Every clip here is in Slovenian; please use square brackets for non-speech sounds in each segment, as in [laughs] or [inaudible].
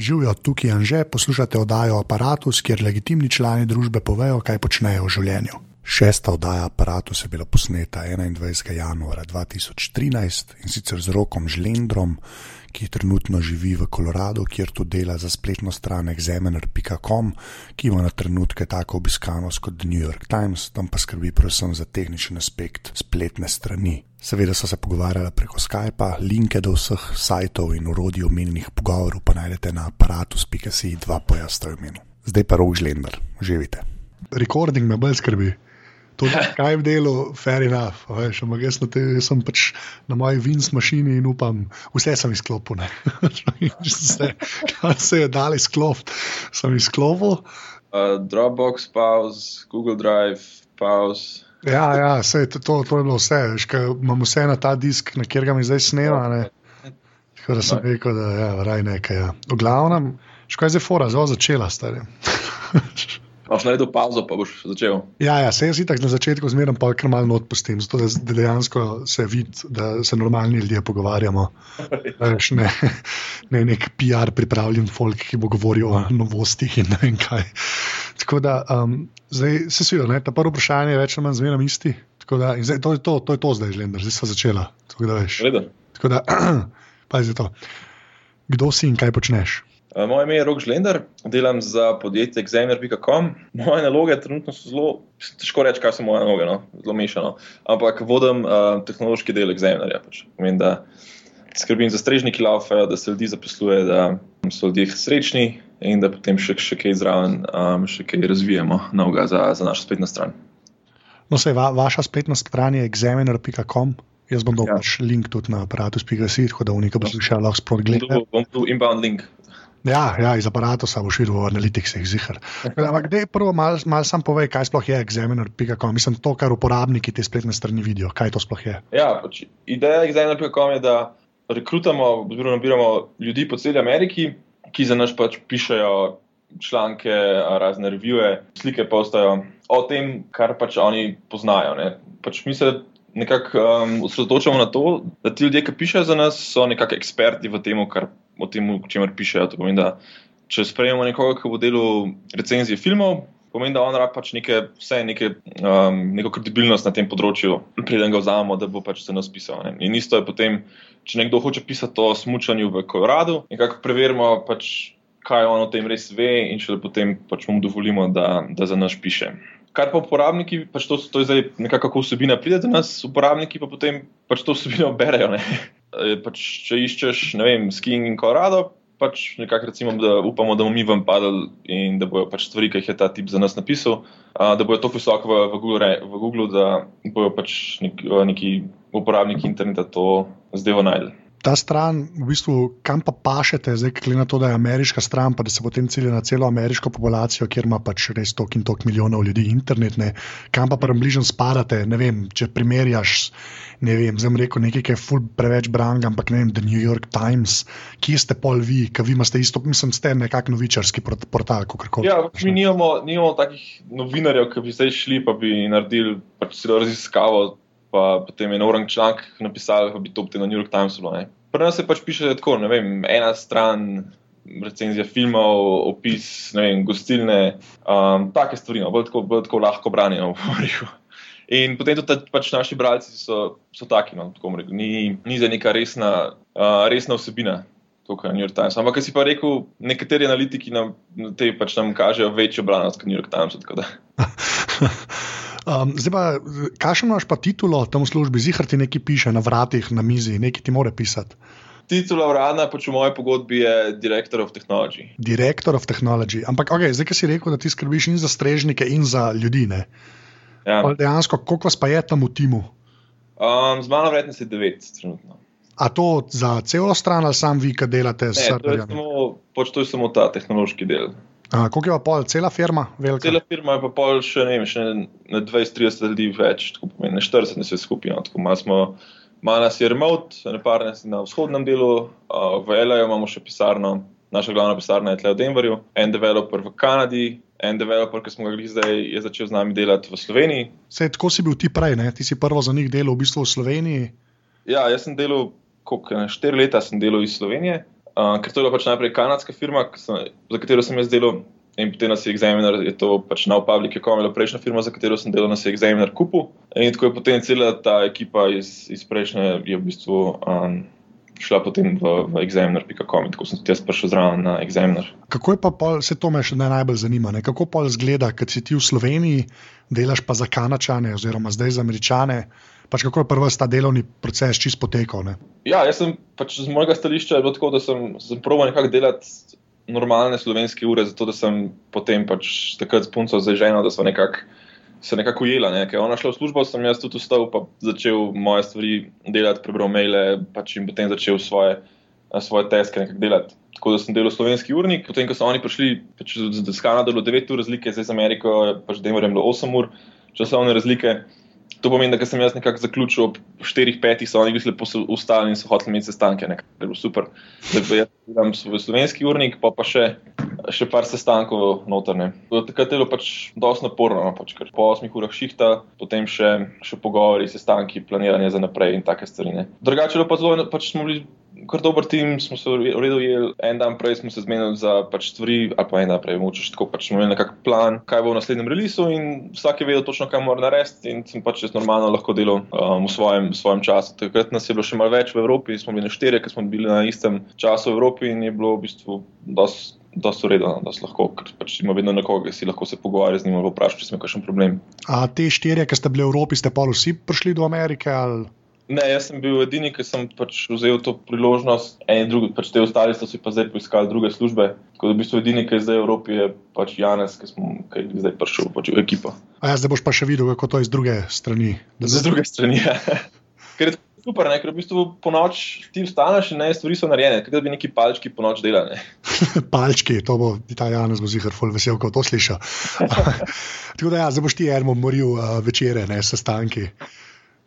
Živijo tukaj in že poslušate oddajo Apparatus, kjer legitimni člani družbe povejo, kaj počnejo v življenju. Šesta oddaja Apparatus je bila posneta 21. januarja 2013 in sicer z rokom Žlendrom, ki trenutno živi v Koloradu, kjer tu dela za spletno stran examiner.com, ki ima na trenutke tako obiskanost kot The New York Times, tam pa skrbi predvsem za tehničen aspekt spletne strani. Seveda so se pogovarjali preko Skypa, linke do vseh sajtov in urodij omenjenih pogovorov pa najdete na aparatus.si dva pojastra v imenu. Zdaj pa rok Žlender, živite. Recording me bolj skrbi. To je kaj v delu, fair enough. Veš, ampak jaz, te, jaz sem pač na moji vinc mašini in upam, vse sem izklopil. [laughs] vse, kar se je dal izklopiti, sem izklopil. Uh, Dropbox, pause, Google Drive, pause. Ja, ja sej, to, to, to je bilo vse. Veš, imam vse na ta disk, na kjer ga mi zdaj snema. Ne? Tako da sem rekel, da je ja, raj nekaj. Ja. V glavnem, škoda je zdaj fora, zelo začela, stari. Máš naredil pauzo, pa boš začel. Ja, ja se jaz itak na začetku zmeraj pa kar malo odpustim, zato da dejansko se vidi, da se normalni ljudje pogovarjamo. [laughs] Veš, ne, ne nek PR pripravljen folk, ki bo govoril o novostih in ne vem kaj. Tako da, um, zdaj se svijo, ta prvo vprašanje je več ali manj zmeraj isti. Da, zdaj, to, je to, to je to zdaj, žlender, zdaj so začela. Tako da, veš. Tako da, [clears throat] pa je to. Kdo si in kaj počneš? Eh, moje ime je Rok Žlender, delam za podjetje Examiner.com. Moje naloge trenutno so zelo, težko reči, kaj so moje naloge, no? zelo mešano. Ampak vodim uh, tehnološki del Examinerja. Pač. Pomeni, da skrbim za strežniki laufe, da se ljudi zaposluje, da so ljudje srečni in da potem še, še kaj zraven, um, še kaj razvijamo novega za, za našo spletno stran. No, se va, vaša spletna stran je Examiner.com. Jaz bom dal ja. pač link tudi na aparatus.si, tako da v neko poslušalce lahko sploh gledate. Bom tu inbound link. Ja, ja, iz aparata sem šel v analitikih, zihar. Ampak, da je prvo, malo mal sam povej, kaj sploh je examiner.com. Mislim, to, kar uporabniki te spletne strani vidijo, kaj to sploh je. Ja, pač, ideja examiner.com je, da rekrutamo, oziroma nabiramo ljudi po celi Ameriki, ki za nas pač pišajo članke, razne revije, slike postajo o tem, kar pač oni poznajo. Pač mi se nekako um, osredotočamo na to, da ti ljudje, ki pišejo za nas, so nekako eksperti v tem, kar o tem, o čemer pišejo. Pomeni, da, če sprejmemo nekoga, ki bo delal recenzije filmov, pomeni, da on rab pač neke, vse neke, um, neko kredibilnost na tem področju, preden ga vzamemo, da bo pač se nas pisal. Ne. In isto je potem, če nekdo hoče pisati o smutnju v Koloradu, nekako preverimo. Pač, Kaj on o tem res ve, in če potem pač mu dovolimo, da, da za nas piše. Kar pa uporabniki, pač to, to je zdaj nekako vsebina, pride do nas, uporabniki pa potem pač to vsebino berejo. [laughs] pač, če iščeš, ne vem, skin in korado, pač nekako recimo, da upamo, da bomo mi vam padali in da bojo pač stvari, ki jih je ta tip za nas napisal, a, da bojo to visoko v, v, Google, v Google, da bojo pač nek, neki uporabniki interneta to zdaj najdel ta stran, v bistvu, kam pa pašete, zdaj, glede na to, da je ameriška stran, pa da se potem cilja na celo ameriško populacijo, kjer ima pač res tok in tok milijonov ljudi internet, ne? kam pa prem bližnjem spadate, ne vem, če primerjaš. Ne vem, zdaj rekel nekaj, ki je ful preveč brang, ampak ne vem, The New York Times, kje ste pol vi, ki vi imate isto, mislim, ste nekak novičarski portal, kako koli. Ja, mi nimamo, nimamo takih novinarjev, ki bi zdaj šli, pa bi naredili pač raziskavo pa potem je na urang članek napisal, da bi to potem na New York Timesu bilo. Pri nas se pač piše tako, ne vem, ena stran. Recenzija filmov, opis, ne vem, gostilne, um, take stvari, no, bolj tako, bolj tako lahko branijo. [laughs] In potem tudi pač naši bralci so, so taki, no, tako rekel, ni, ni za neka resna, uh, resna vsebina, tukaj na New York Times. Ampak, kar si pa rekel, nekateri analitiki nam, te pač nam kažejo večjo branost kot New York Times. [laughs] Um, zdaj pa, kakšno imaš pa titulo tam v službi, zihar ti nekaj piše na vratih, na mizi, nekaj ti more pisati. Titula uradna, pač v moji pogodbi je Director of Technology. Director of Technology. Ampak, okay, zdaj, ki si rekel, da ti skrbiš in za strežnike, in za ljudi. Ja. Dejansko, koliko vas pa je tam v timu? Um, z mano vredno se devet, trenutno. A to za celo stran ali sam vi, ki delate s serverjem? Pač to je samo ta tehnološki del. Kako je pa pol, cela firma? Velika? Cela firma je pa pol še ne, še ne 20-30 ljudi več, tako pomeni, ne 40 nas je skupaj. No, tako malo smo, malo nas je remote, ne par nas je na vzhodnem delu, uh, v LA imamo še pisarno, naša glavna pisarna je tle v Denverju, en developer v Kanadi. En developer, ki smo ga gledali zdaj, je začel z nami delati v Sloveniji. Sej, tako si bil ti prej, ne? ti si prvo za njih delal v bistvu v Sloveniji. Ja, jaz sem delal, koliko, štiri leta sem delal iz Slovenije, Uh, ker to je bila pač najprej kanadska firma, sem, za katero sem jaz delal, in potem nas je Examiner, je to pač Now Public, je komila prejšnja firma, za katero sem delal, nas je Examiner kupil. In tako je potem cela ta ekipa iz, iz prejšnje, je v bistvu. Um, šla potem v, v examiner.com, tako sem tudi jaz prišel zraven na examiner. Kako je pa, pol, se to me še najbolj zanima, ne? kako pa izgleda, kad si ti v Sloveniji, delaš pa za Kanačane, oziroma zdaj za Američane. Pač kako je prvi ta delovni proces čist potekal? Ne? Ja, jaz sem pač z mojega stališča bilo tako, da sem, sem proval nekako delati normalne slovenske ure, zato da sem potem pač takrat s punco zaženo, da so nekako se nekako ujela. Ne? Ker je ona šla v službo, sem jaz tudi vstal in začel moje stvari delati, prebral maile pač in potem začel svoje, svoje teske nekako delati. Tako da sem delal slovenski urnik, potem ko so oni prišli, pač z Kanado bilo 9 ur razlike, zdaj z Ameriko pač Denverjem bilo 8 ur časovne razlike. To pomeni, da sem jaz nekako zaključil ob 4-5, so oni bili ustali in so hoteli imeti sestanke, je bilo super. Zdaj pa jaz imam slovenski urnik, pa pa še še par sestankov notrne. Takrat je bilo pač dosti naporno, no, pač, ker po 8 urah šihta, potem še, še pogovori, sestanki, planiranje za naprej in take stvari. Drugače pa zelo, pač smo bili. Kar dober tim, smo se v redu ujeli, en dan prej smo se zmenili za pač stvari, ali pa en dan prej, moče tako pač smo imeli nekakšen plan, kaj bo v naslednjem releasu in vsak je vedel točno, kaj mora narediti in sem pač jaz normalno lahko delal um, v svojem, svojem času. Takrat nas je bilo še malo več v Evropi, smo bili na štiri, ker smo bili na istem času v Evropi in je bilo v bistvu dosti da so redno, da so lahko, ker pač ima vedno nekoga, ki si lahko se pogovarja z njim vpraša, če ima kakšen problem. A te štirje, ki ste bili v Evropi, ste pa vsi prišli do Amerike? Ali? Ne, jaz sem bil edini, ki sem pač vzel to priložnost, en in drugi, pač te ostali so si pa zdaj poiskali druge službe. Tako da v bistvu edini, ki je zdaj v Evropi, je pač Janes, ki, smo, ki je zdaj prišel pač v ekipo. A ja, zdaj boš pa še videl, kako to je z druge strani. Z druge strani, ja. Ker je super, ne? ker v bistvu po noč ti vstaneš in ne, stvari so narejene, kot da bi neki palčki po noč delali. [laughs] palčki, to bo Italijan z Mozihar, ful vesel, ko to sliša. [laughs] Tako da ja, zdaj boš ti Ermo moril uh, večere, ne sestanki.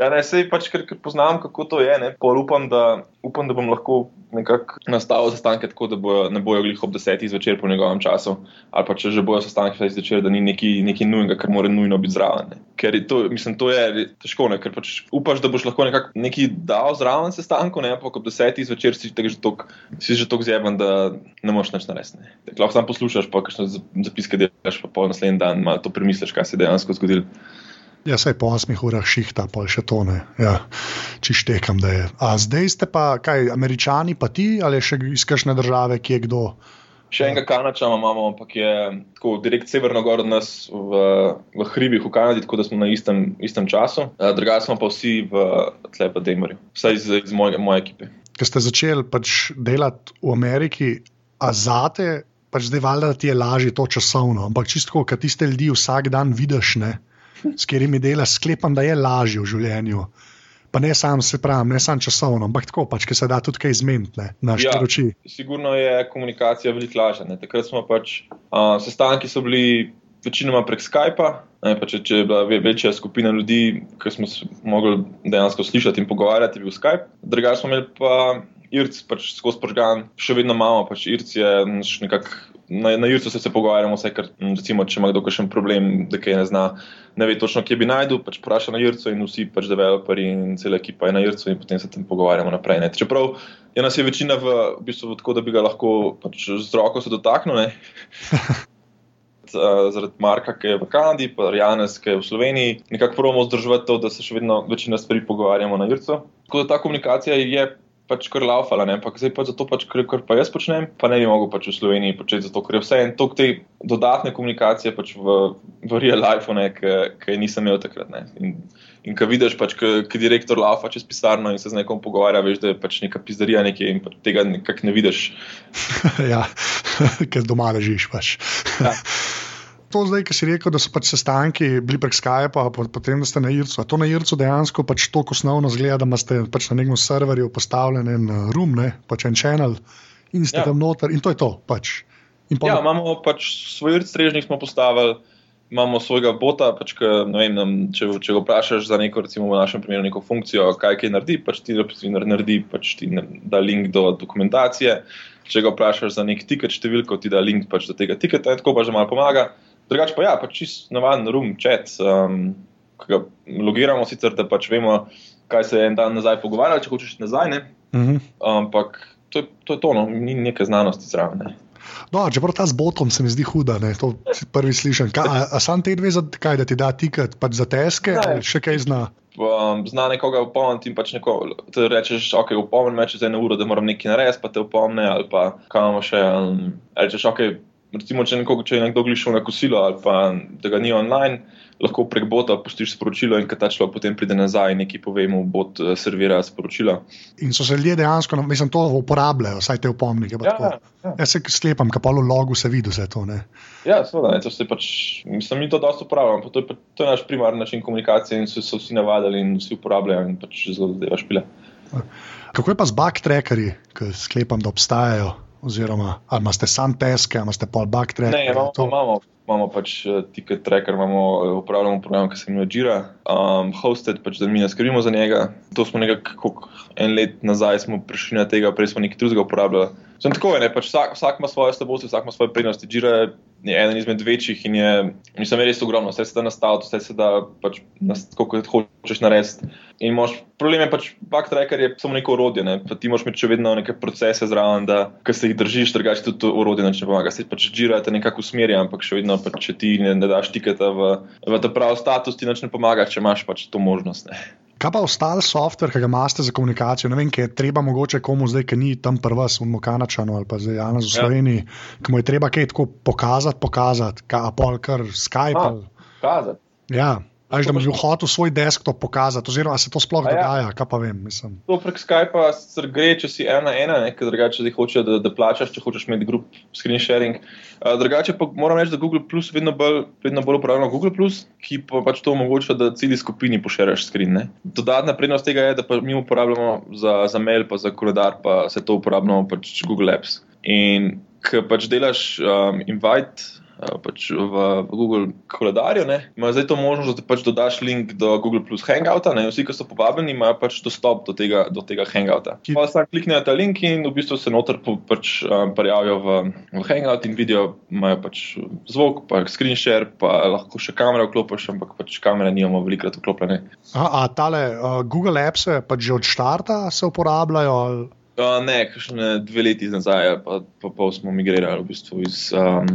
Ja, ne, sej pač, ker, ker poznam, kako to je. Upam da, upam, da bom lahko nekako nastavil sestanke tako, da bojo, ne bojo glih ob desetih zvečer po njegovem času. Ali pa če že bojo sestanki vse zvečer, da ni nekaj nujnega, kar mora nujno biti zraven. Ne. Ker to, mislim, to je težko, ne, ker pač upaš, da boš lahko nekaj dal zraven sestanku, ne, ampak ob desetih zvečer si že tok, si že tako zjeben, da ne moreš več narediti. Lahko samo poslušaš, pa kakšne zapiske delaš, pa pol naslednji dan malo to premisliš, kaj se je dejansko zgodilo. Ja, sej po 8 urah šihta, pa še to ne. Ja, če štekam, da je. A zdaj ste pa, kaj, američani, pa ti ali še iz kakšne države, kje kdo? Še enega Kanačana imamo, ampak je tako direkt severno gor od nas v, v hribih v Kanadi, tako da smo na istem, istem času. Drugače smo pa vsi v Tlepa Demerju, vsaj iz, iz moje, moje ekipe. Ker ste začeli pač delati v Ameriki, a zate, pač zdaj valjda ti je lažje to časovno, ampak čisto, ker tiste ljudi vsak dan vidiš, ne s katerimi delaš, sklepam, da je lažje v življenju. Pa ne sam se pravim, ne samo časovno, ampak tako pač, ker se da tudi kaj izmeniti na štiri ja, oči. Sigurno je komunikacija veliko lažja. Takrat smo pač, uh, sestanki so bili večinoma prek Skypa. Ne, pa če, če je bila večja skupina ljudi, ki smo se mogli dejansko slišati in pogovarjati, je bil Skype. Drugače smo imeli pa IRC, pač skozi požgan, še vedno imamo, pač IRC je nekako na, na Jurcu se, se pogovarjamo, vse, kar, recimo, če ima kdo kakšen problem, da kaj ne zna, ne ve točno, kje bi najdel, pač vpraša na Jurcu in vsi pač developeri in cela ekipa je na Jurcu in potem se tam pogovarjamo naprej. Ne. Čeprav je nas je večina v, v bistvu tako, da bi ga lahko pač z roko se dotaknil. [laughs] Zaradi Marka, ki je v Kanadi, pa Janes, ki je v Sloveniji, nekako moramo vzdrževati to, da se še vedno večina stvari pogovarjamo na Jurcu. Tako da ta komunikacija je pač kar laufala, ampak zdaj pa zato, pač, kar, kar pa jaz počnem, pa ne bi mogel pač v Sloveniji početi, zato ker je vse en tok te dodatne komunikacije pač v, v real life, ki nisem imel takrat. Ne. In, in ko vidiš, pač, ki direktor laufa čez pisarno in se z nekom pogovarja, veš, da je pač neka pizdarija nekje in pač tega nekako ne vidiš. [laughs] ja, [laughs] ker doma ležiš pač. ja [laughs] to zdaj, ki si rekel, da so pač sestanki bili prek Skypa, pa potem da ste na Ircu. A to na Ircu dejansko pač to osnovno zgleda, da ste pač na nekem serverju postavljeni en uh, room, ne, pač en channel in ste ja. tam noter in to je to. Pač. Pa... Ja, imamo pač svoj strežnik, smo postavili. Imamo svojega bota, pač, ka, vem, nam, če, če ga vprašaš za neko, recimo v našem primeru, neko funkcijo, kaj kaj naredi, pač ti naredi, pač ti da link do dokumentacije. Če ga vprašaš za nek tiket, številko ti da link pač do tega tiketa tako pa že malo pomaga. Drugač pa ja, pač čist navaden room chat, um, ki ga logiramo, sicer da pač vemo, kaj se je en dan nazaj pogovarjali, če hočeš nazaj. Ne? Mhm. Ampak to je to, je to no. ni neke znanosti zraven. Ne. No, čeprav ta z botom se mi zdi huda, ne? to si prvi slišim. A, a sam te dve, za, kaj da ti da tiket, pač za teske, Ne. ali še kaj zna. Um, zna nekoga upomniti in pač neko, ti rečeš, ok, upomni me čez eno uro, da moram nekaj narediti, pa te upomne, ali pa imamo še. Um, rečeš, ok, recimo, če, nekoga, če je nekdo glišel na kosilo ali pa da ga ni online, lahko prek bota pustiš sporočilo in ta človek potem pride nazaj in nekaj pove mu, bot eh, servira sporočilo. In so se ljudje dejansko, no, mislim, to uporabljajo, vsaj te upomnike. pa Ja, tako. ja. Jaz se sklepam, ka pa v logu se vidi vse to. Ne? Ja, seveda, ne, to se pač, mislim, mi to dosto uporabljamo, to je, pa, to je naš primarni način komunikacije in so, so vsi navadili in vsi uporabljajo in pač zelo zadeva špile. Kako je pa z backtrackerji, ki sklepam, da obstajajo? Oziroma, ali imate sam teske, ali imate pol backtrackerje? Ne, imamo, to- imamo, imamo pač uh, ticket tracker, imamo, eh, upravljamo program, ki se imenuje Jira, um, hosted, pač, da mi ne skrbimo za njega. To smo nekako en let nazaj smo prišli na tega, prej smo nekaj drugega uporabljali. Sem tako ne, pač vsak, vsak ima svoje slabosti, vsak ima svoje prednosti. Jira je eden izmed večjih in je, mislim, res ogromno, vse se da nastaviti, vse se da pač, tako kot hočeš narediti. In moš, problem je pač, backtracker je samo neko orodje, ne? pa ti moraš imeti še vedno neke procese zraven, da se jih držiš, drugače tudi to orodje ne pomaga. Se pač Jira te nekako usmerja, ampak še vedno, pač, če ti ne, ne daš tiketa v, v ta pravi status, ti nič ne pomaga, če imaš pač to možnost. Ne? Kaj pa ostal softver, ki ga imate za komunikacijo? Ne vem, kaj je treba mogoče komu zdaj, ki ni tam prva, v Kanačanu ali pa zdaj Janez v Ja. Sloveniji, ki mu je treba kaj tako pokazati, pokazati, kaj apol, kar Skype. Ali- Kazati. Ja, Až da bi bil hotel svoj desktop pokazati, oziroma se to sploh ja. dogaja, kaj pa vem. Mislim. To prek Skypa sicer gre, če si ena na ena, ne, ker drugače ti hoče, da, da plačaš, če hočeš imeti grup screen sharing. Uh, drugače pa moram reči, da Google Plus vedno bolj, vedno bolj uporabljamo Google Plus, ki pa pač to omogoča, da celi skupini pošeraš screen. Ne. Dodatna prednost tega je, da pa mi uporabljamo za, za mail, pa za koledar, pa se to uporabljamo pač Google Apps. In ko pač delaš um, invite. Uh, Pač v, v Google koledarju ne, imaš zdaj to možnost, da pač dodaš link do Google Plus Hangouta. Ne, vsi, ki so povabljeni, imajo pač dostop do tega, do tega Hangouta. Ki- Pa samo kliknejo ta link in v bistvu se noter po- pač, um, prijavijo v, v Hangout in vidijo, imajo pač zvok, pa screen share, pa lahko še kamero vklopiš, ampak pač kamere nimamo velikrat vklopljene. A, a tale uh, Google Apps pač že od štarta se uporabljajo? Ali... Uh, ne, kakšne dve leti nazaj, pa, pa pol smo migrirali v bistvu iz um,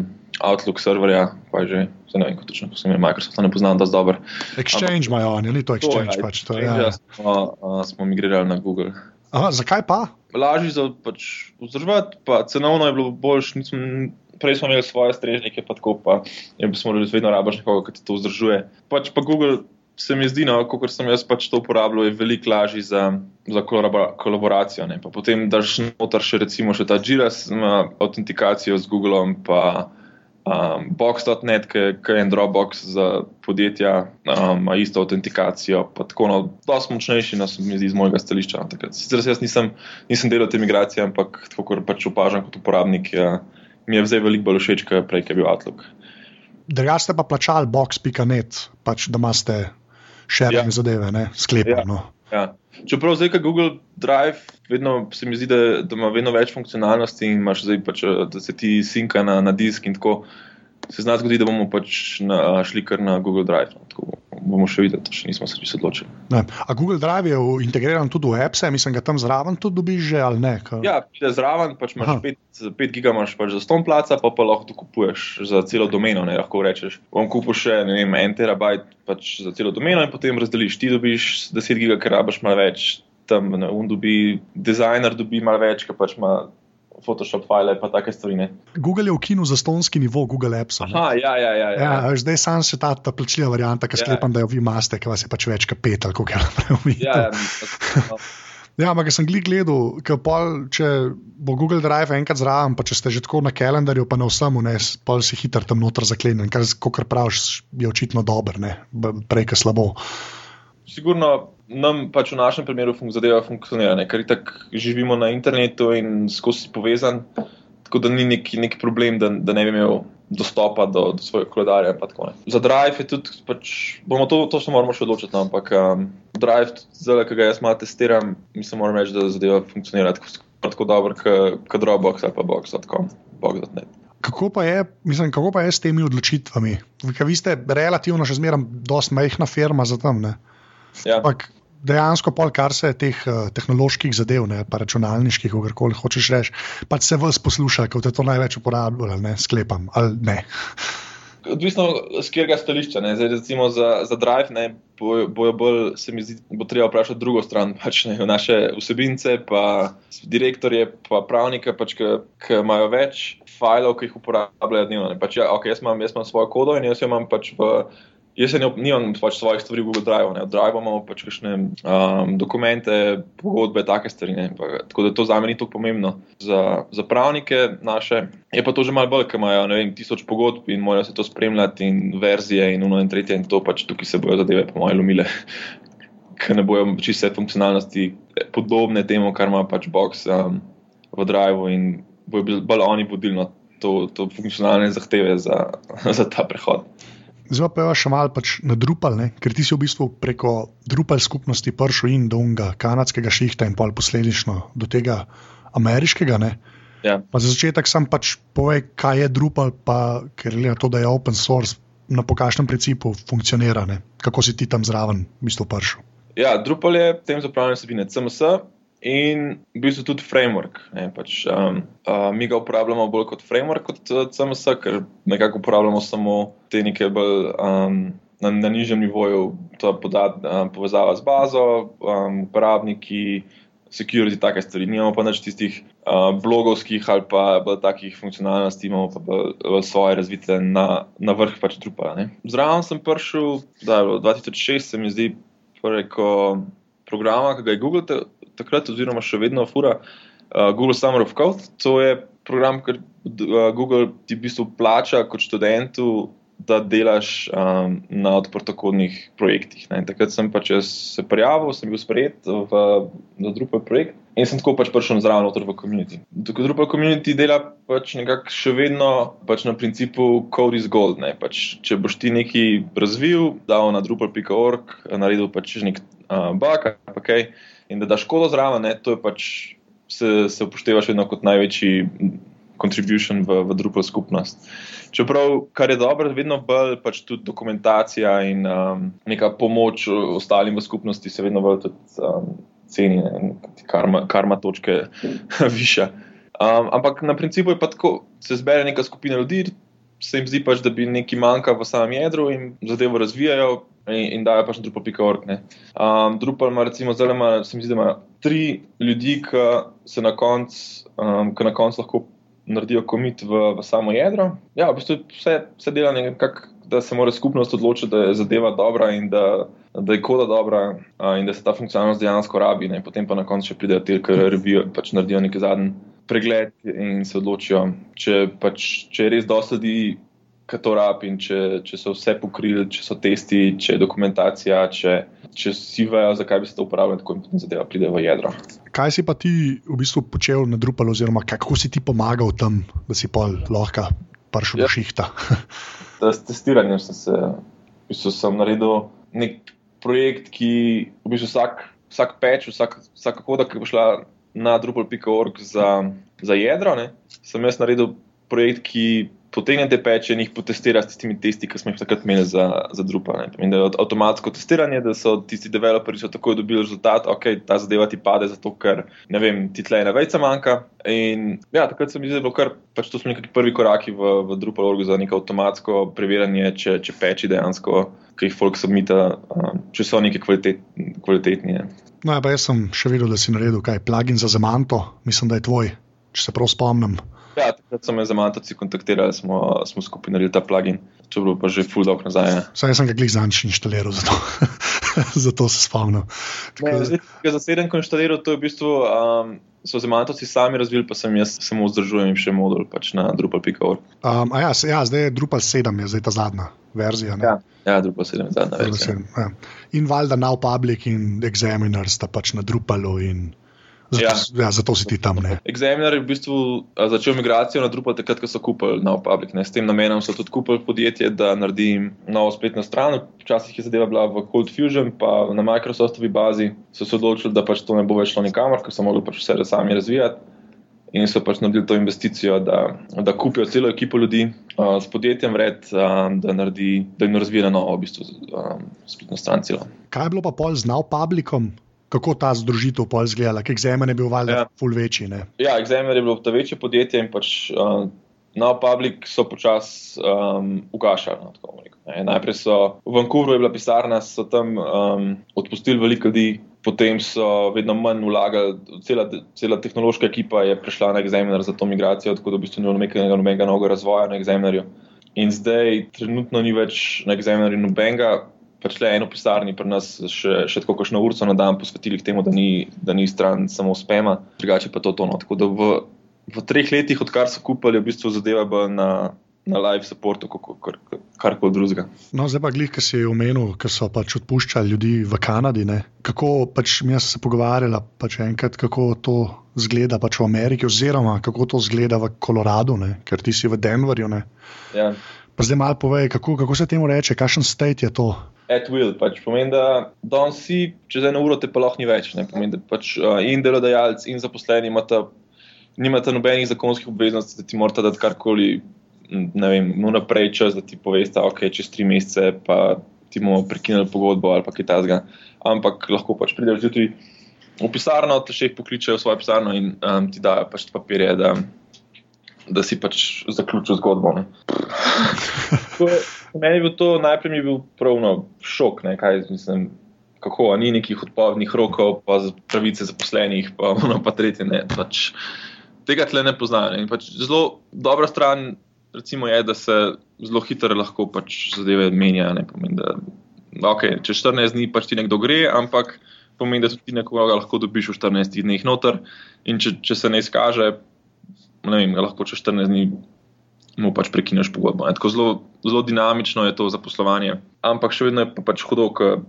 Outlook serverja, pa že, ne vem, kako točno, je Microsoft, ne poznam dosti dobro. Exchange imajo oni, ni to Exchange To je, pač. To, Exchange, ja. smo, uh, smo migrirali na Google. Aha, zakaj pa? Lažje za pač vzdrževati, pa cenovno je bilo boljš. Nisem, prej smo imeli svoje strežnike, pa tako, pa je smo morali vedno rabaš nekoga, ki ti to vzdržuje. Pač pa Google se mi zdi, no, kot sem jaz pač to uporabljal, je veliko lažje za, za kolabora, kolaboracijo. Ne. Pa potem daš noter še recimo še ta Jira s ima autentikacijo z Googlom, pa um, Box.net, ki je en Dropbox za podjetja, um, ima isto autentikacijo. Pa tako, no, dosti močnejši, no, se mi zdi iz mojega stališča. no, takrat. Sicer jaz nisem, nisem delal te migracije, ampak tako, kot pač opažam kot uporabnik, je, mi je zdaj veliko bolj všeč, kot prej, ki je bil Outlook. Drugače ste pa plačali box.net, pač, da imate sharing ja. Zadeve, ne? sklepano. Ja. No. Ja. Čeprav zdaj, ko Google Drive, vedno se mi zdi, da, da ima vedno več funkcionalnosti in imaš zdaj pač, eh, da se ti sinka na, na disk in tako. Se zna zgoditi, da bomo pač na, šli kar na Google Drive. No. Tako bomo še videli, to še nismo se čisto odločili. Ne. A Google Drive je integriran tudi v apps, mislim, ga tam zraven tudi dobiš že ali ne? Ka... Ja, pride zraven, pač imaš 5, 5 giga imaš pač za ston placa, pa pa lahko to kupuješ za celo domeno, ne lahko rečeš. Bom kupil še ne vem, en terabajt pač za celo domeno in potem razdeliš. Ti dobiš 10 giga, ker rabaš malo več, tam un dobi, dizajner dobi malo več, ker pač ima Photoshop file pa take stvari. Ne. Google je ukinil zastonski nivo Google Apps. Aha, ja, ja, ja. ja. Ja, zdaj sam se ta, ta plačljiva varianta, ki Ja. sklepam, da jo vi imate, ki vas je pač več kot pet ali kako je naprej. [laughs] ja, ja, mi- Ja, ampak sem glik gledal, ker pol, če bo Google Drive enkrat zraven, pa če ste že tako na kalendarju, pa na vsemu, ne, pol si hitro tam noter zaklenjen, kar, kot praviš, je očitno dober, ne, prej kot slabo. Sigurno nam pač v našem primeru fun zadeva funkcionira, ne? ker tako živimo na internetu in skozi povezan, tako da ni neki, neki problem, da, da ne bi imel dostopa do, do svojega koledarja. Za Drive je tudi, pač, bomo to, to se moramo še odločiti, no, ampak um, Drive, zdaj, ki ga jaz malo testiram, mislim, moram reči, da zadeva funkcionira tako, tako dobro, kot Dropbox ali pa Box.com, Box.net. Kako pa, je, mislim, kako pa je s temi odločitvami? Ker vi ste relativno še zmeraj dosti majhna firma za tam. Ne? Ja. Ampak dejansko, pol, kar se teh uh, tehnoloških zadev, ne, pa računalniških, kako koli hočeš reči, pač se vas posluša, kot je to največ uporabljalo, ne sklepam ali ne. Odvisno z katerega stališča. Zdaj, recimo za, za Drive ne, bojo, bojo bolj, se mi zdi, bo treba vprašati drugo stran, pač ne, naše vsebince, pa direktorje, pa pravnike, pač, ki imajo več filev, ki jih uporabljajo dnevno. Pač, ja, okay, jaz, imam, jaz imam svojo kodo in jaz jo imam pač v Jaz se nimam pač svojih stvari v Google Drive, ne Drive imamo pač kakšne um, dokumente, pogodbe, take stvari. Pa, tako da to za me ni tako pomembno. Za, za pravnike naše je pa to že malo bolj, ker imajo vem, tisoč pogodb in morajo se to spremljati in verzije in uno in tretje in to pač tukaj se bojo zadeve po mojem lomile. [laughs] Ker ne bojo čisto vse funkcionalnosti podobne temu, kar ima pač box um, v Drive in bojo bolj oni vodilno to, to funkcionalne zahteve za, [laughs] za ta prehod. Zdaj pa je še malo pač na Drupal, ne? ker ti si v bistvu preko Drupal skupnosti prišel in do unga kanadskega šihta in pol posledično do tega ameriškega. Ja. Za začetek sem pač povedal, kaj je Drupal, pa ker je to, da je open source, na pokašnem principu funkcionira, ne? kako si ti tam zraven v bistvu prišel. Ja, Drupal je tem za upravljanje vsebine CMS, in v bistvu tudi framework. Pač, um, uh, mi ga uporabljamo bolj kot framework, kot uh, CMS, ker nekako uporabljamo samo te neke bolj um, na, na nižjem nivoju, to podat, um, povezava z bazo, um, uporabniki. Security, take stvari. Nimamo pa več tistih uh, blogovskih ali pa takih funkcionalnosti, imamo pa bolj svoje razvite na, na vrh pač Drupala. Zraven sem prišel, da je 2006, se mi zdi, preko programa, ki ga je Google takrat, oziroma še vedno fura, uh, Google Summer of Code. To je program, ki uh, Google ti v bistvu plača kot študentu, da delaš um, na odprtokodnih projektih. Ne. Takrat sem pač se prijavil, sem bil sprejet v, v Drupal projekt. In sem tako pač prišel zraven v komuniti. Tukaj Drupal community dela pač nekako še vedno pač na principu code is gold. Pač, če boš ti nekaj razvil, dal na drupal.org, naredil pač nek uh, bug, okay, in da daš škodo zraven, ne, to je pač se, se upoštevaš vedno kot največji contribution v, v Drupal skupnost. Čeprav, kar je dobro, vedno bolj pač tudi dokumentacija in um, neka pomoč ostalim v skupnosti se vedno bolj tudi um, ceni, karma, karma točke [laughs] viša. Um, ampak na principu je pa tako, se zbere neka skupina ljudi, se jim zdi pač, da bi nekaj manjka v samem jedru in zadevo razvijajo, in, in dajo pač Drupal.org. Um, Drupal ima, recimo, zelo ima, se mi zdi, da ima tri ljudi, ki se na koncu um, konc lahko naredijo komit v, v samo jedro. Ja, v bistvu vse, vse dela nekako, da se mora skupnost odločiti, da je zadeva dobra in da. Da je koda dobra a, in da se ta funkcionalnost dejansko rabi, ne. potem pa na koncu še pridejo ti, ki revijo, pač naredijo neki zadnji pregled in se odločijo, če, pač, če je res dosti ljudi kaj to rabi in če, če so vse pokrili, če so testi, če je dokumentacija, če, če si vejo, zakaj bi se to uporabljalo, tako in potem zadeva pride v jedro. Kaj si pa ti v bistvu počel na Drupalu, oziroma kako si ti pomagal tam, da si pol lahko prišel ja. do šihta? [laughs] S testiranjem sem se, v bistvu sem naredil nek projekt, ki v bistvu vsak, vsak peč, vsak, vsaka koda, ki bo šla na drupal.org za, za jedro, ne, sem jaz naredil projekt, ki potegnete peče in jih potestira s tistimi testi, ki smo jih takrat imeli za, za Drupal. In da je avtomatsko testiranje, da so tisti developerji takoj dobili rezultat, ok, ta zadeva ti pade, zato ker ne vem, ti tle ena vejca manjka. In ja, takrat se mi zdi, da pač to so neki prvi koraki v, v Drupal orgu za neko avtomatsko preverjanje, če, če peči dejansko, ki jih folk submita, um, če so neki kvalitet, kvalitetni. No, ja, jaz sem še videl, da si naredil kaj, plugin za Zamanto, mislim, da je tvoj, če se prav spomnim. Ja, takrat so me za Mantovci kontaktirali, smo, smo skupaj naredili ta plugin, če bilo pa že full dog nazaj. Ja. Saj sem ga glih zanč inštaliral, zato, [laughs] zato se spomnim. Za sedem konštaliral, to je v bistvu. Um, So za Mantovci sami razvili, pa sem jaz samo vzdržujem še modul pač na Drupal.org. Um, ja, ja, zdaj je Drupal 7, je zdaj ta zadnja verzija. Ja, ja, Drupal 7 je zadnja verzija. 7, ja. In valjda Now Public in Examiner sta pač na Drupalu in Zato, ja. Ja, zato si ti tam. Ne. Examiner je v bistvu začel migracijo na Drupal, takrat, ko so kupili nov public. Ne. S tem namenom so tudi kupili podjetje, da naredi novo spletno stran. Včasih je zadeva bila v Cold Fusion, pa na Microsoftovi bazi so se odločili, da pač to ne bo več šlo nikamor, ker so mogli pač vse sami razvijati. in so pač naredili to investicijo, da, da kupijo celo ekipo ljudi uh, s podjetjem vred, um, da, naredi, da jim razvije na novo v bistvu um, spletno stran celo. Kaj je bilo pa pol znal publikom? Kako ta združitev pol izgledala, ker Xemen je bil valjda ja. ful večji? Ne? Ja, Xemen je bilo ta večje podjetje in pač uh, na public so počasi um, ugašali. No, Najprej so v Vancouvru je bila pisarna, so tam um, odpustili veliko ljudi, potem so vedno manj vlagali, cela, cela tehnološka ekipa je prišla na Examiner za to migracijo, tako da v bistvu ni bilo nobenega novega razvoja na Examinerju. In zdaj trenutno ni več na Examinerju nobenega. Pač le eno pisarni, pri nas še, še tako, na urco na dan, posvetili temu, da ni, da ni stran samo spema, drugače pa to tono. Tako da v, v treh letih, odkar so kupili, v bistvu zadeva na, na live supportu, kar, kar koli drugega. No, zdaj pa glih, ki si omenil, ker so pač odpuščali ljudi v Kanadi. Ne? Kako pač mi smo se pogovarjali, pač enkrat, kako to zgleda pač v Ameriki, oziroma kako to zgleda v Koloradu, ne? ker ti si v Denverju. Ja. Pa zdaj malo povej, kako, kako se temu reče, kakšen state je to. At will, pač pomeni, da danes si, čez eno uro te pa lahko ni več. Ne? Pomeni, da pač uh, in delodajalci, in zaposleni imata, nimata nobenih zakonskih obveznosti, da ti morata dati karkoli ne vem, vnaprej čas, da ti poveš, da okay, čez tri mesece pa ti bomo prekinili pogodbo ali kaj takega. Ampak lahko pač prideš zjutraj v pisarno, te še jih pokličejo v svojo pisarno in um, ti dajo pač papirje, da, da si pač zaključil zgodbo. [laughs] Meni je bil to najprej mi bil pravno šok, ne, kaj mislim. Kako, ni nekih odpovednih rokov, pa pravice zaposlenih, pa ono pa tretje. Ne, pač, tega tle ne poznajo. Pač zelo dobra stran recimo, je, da se zelo hitro lahko pač zadeve menjajo. Ne pomeni, da okay, če 14 dni pač ti nekdo gre, ampak pomeni, da ti nekoga lahko dobiš v 14 dneh noter. In če, če se ne izkaže, ne vem, lahko čez 14 dni. Mu pač prekineš pogodbo. Tako zelo, zelo dinamično je to zaposlovanje, ampak še vedno je pa pač hudo, ko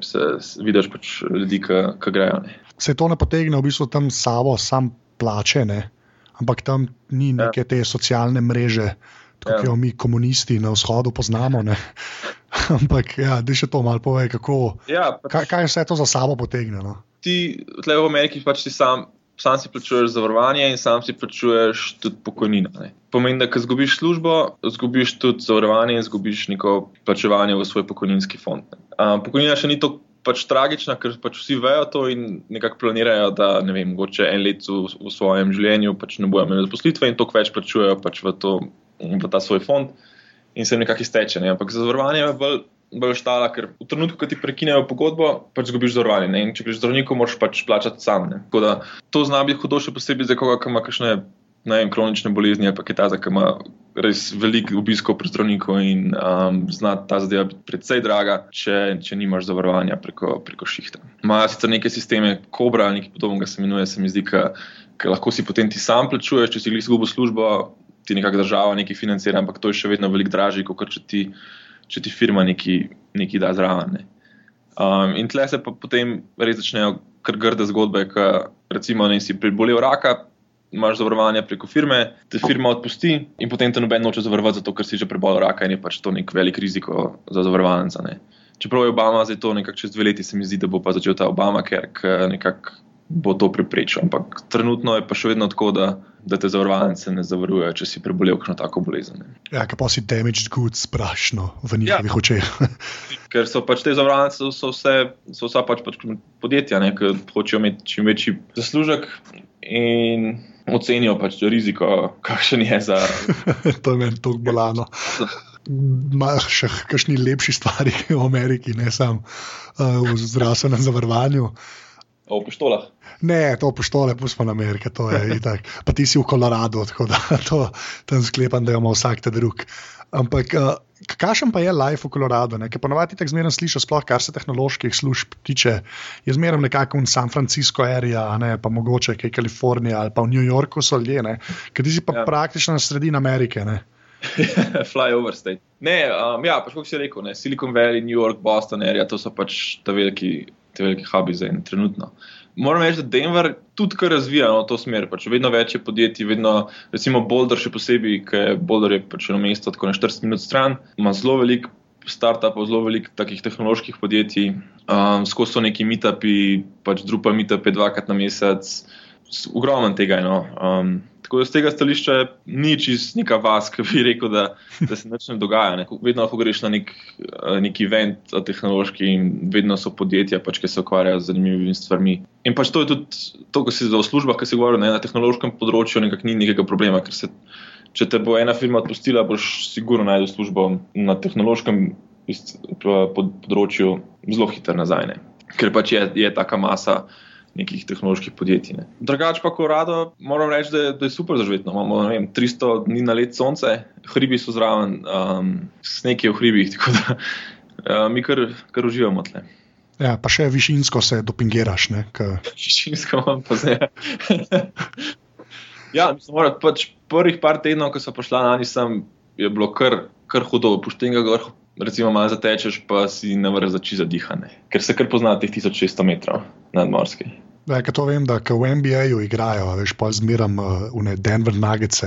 se vidiš pač ljudi, ki grejo. Ne. Se to ne potegne v bistvu tam samo, sam plače, ne? ampak tam ni ja. neke te socialne mreže, kot ja. jo mi, komunisti na vzhodu, poznamo. [laughs] ampak, ja, da še to malo pove, kako, ja, pač, kaj, kaj vse to za sabo potegne. No? Ti, tle v Ameriki, pač ti sam. Sam si plačuješ zavarovanje in sam si plačuješ tudi pokojnino. Ne. Pomeni, da ko izgubiš službo, izgubiš tudi zavarovanje in izgubiš neko plačevanje v svoj pokojninski fond. Um, pokojnina še ni tako pač tragična, ker pač vsi vejo to in nekako planirajo, da ne vem, mogoče en let v, v svojem življenju pač ne bojo imeli zaposlitve in toliko več plačujejo pač v, to, v ta svoj fond in se jim nekako izteče. Ne. Ampak za zavarovanje je bolj, bolj štala, ker v trenutku, ko ti prekinejo pogodbo, pač zgubiš zavarovanje. In če greš zdravniku, moraš pač plačati sam. Tako da to zna biti hudo, še posebej za koga, ki ima kakšne vem, kronične bolezni ali pa kaj takega, ki ima res veliko obiskov pri zdravniku in um, zna ta zadeva biti precej draga, če, če nimaš zavarovanja preko, preko šihta. Imajo sicer neke sisteme, kobra ali nekaj podobnega se imenuje, se mi zdi, ker lahko si potem ti sam plačuješ, če si jih izgubil službo, ti nekako država nekaj financira, ampak to je še vedno veliko dražje, kot če ti, če ti firma nekaj da zraven. Ne. Um, in tle se pa potem res začnejo kar grde zgodbe, ker recimo ne si prebolel raka, imaš zavarovanje preko firme, te firma odpusti in potem te noben noče zavarovati, zato ker si že prebolel raka in je pač to nek velik riziko za zavarovalnica. Čeprav je Obama zdaj to nekako čez dve leti, se mi zdi, da bo pa začel ta Obama, ker nekako bo to preprečil. Ampak trenutno je pa še vedno tako, da, da te zavarovalnice ne zavarujejo, če si prebolel kakšno tako bolezen. Ja, kaj pa si damaged goods, sprašno v njihovih ja. očeh. [laughs] ker so pač te zavarovalnice, so vse, so vsa pač, pač podjetja, ki hočejo imeti čim večji zaslužek. In ocenijo pač riziko, kakšen je za. [laughs] to je meni tako bolano. Imajo še kakšni lepši stvari v Ameriki, ne samo uh, v zdravstvenem zavarovanju. O pištolah. Ne, to pištole, pustimo na Amerike, to je itak. Pa ti si v Koloradu, tako da [laughs] to, tam sklepam, da imamo vsak te drug. Ampak, uh, kakšen pa je life v Koloradu? Ker ponovadi tako zmerno slišiš, sploh kar se tehnoloških služb tiče, je zmerno nekako v San Francisco area, ne, pa mogoče kaj Kalifornija ali pa v New Yorku so ljudje, ker ti si pa ja. praktično na sredini Amerike. Ne. [laughs] Flyover state. Ne, um, ja, pač kot si rekel, ne, Silicon Valley, New York, Boston area, to so pač te veliki, te veliki hubi za en trenutno moram reči, da Denver tudi kar razvija v to smer. Pač vedno več je podjetij, vedno, recimo Boulder, še posebej, ker Boulder je pač eno mesto, tako na 40 minut stran, ima zelo veliko startupov, zelo veliko takih tehnoloških podjetij, um, skozi so neki meetupi, pač drupa meetupi dvakrat na mesec. Ogromno tega je. No. Um, tako da z tega stališča ni čist neka vas, ki bi rekel, da, da se nič ne dogaja. Ne. Vedno lahko greš na nek, eh, nek event tehnološki in vedno so podjetja, pač, ki se ukvarjajo z zanimivimi stvarmi. In pač to je tudi to, kar si za služba, ki se govori na tehnološkem področju, nekak ni nekega problema. Se, če te bo ena firma odpustila, boš sigurno najdel službo na tehnološkem področju zelo hitro nazaj. Ne. Ker pač je, je taka masa nekih tehnoloških podjetij. Ne. Drugač pa, ko rado, moram reči, da, da je super zažvetno. Imamo vem, 300 dni na let sonce, hribi so zraven, um, sneg je v hribih, [laughs] tako da uh, mi kar, kar uživamo tle. Ja, pa še višinsko se dopingiraš. K... [laughs] Višinsko imam pa zdaj. ja, mislim, da pač prvih par tednov, ko so prišla na njih, je bilo kar, kar hudo, puštenega vrha recimo, malo zatečeš, pa si ne vreš zači za dihanje, ker se kar pozna teh 1600 metrov nadmorski. Ja, to vem, da v NBA-ju igrajo, veš pa zmeram uh, v Denver Nuggets.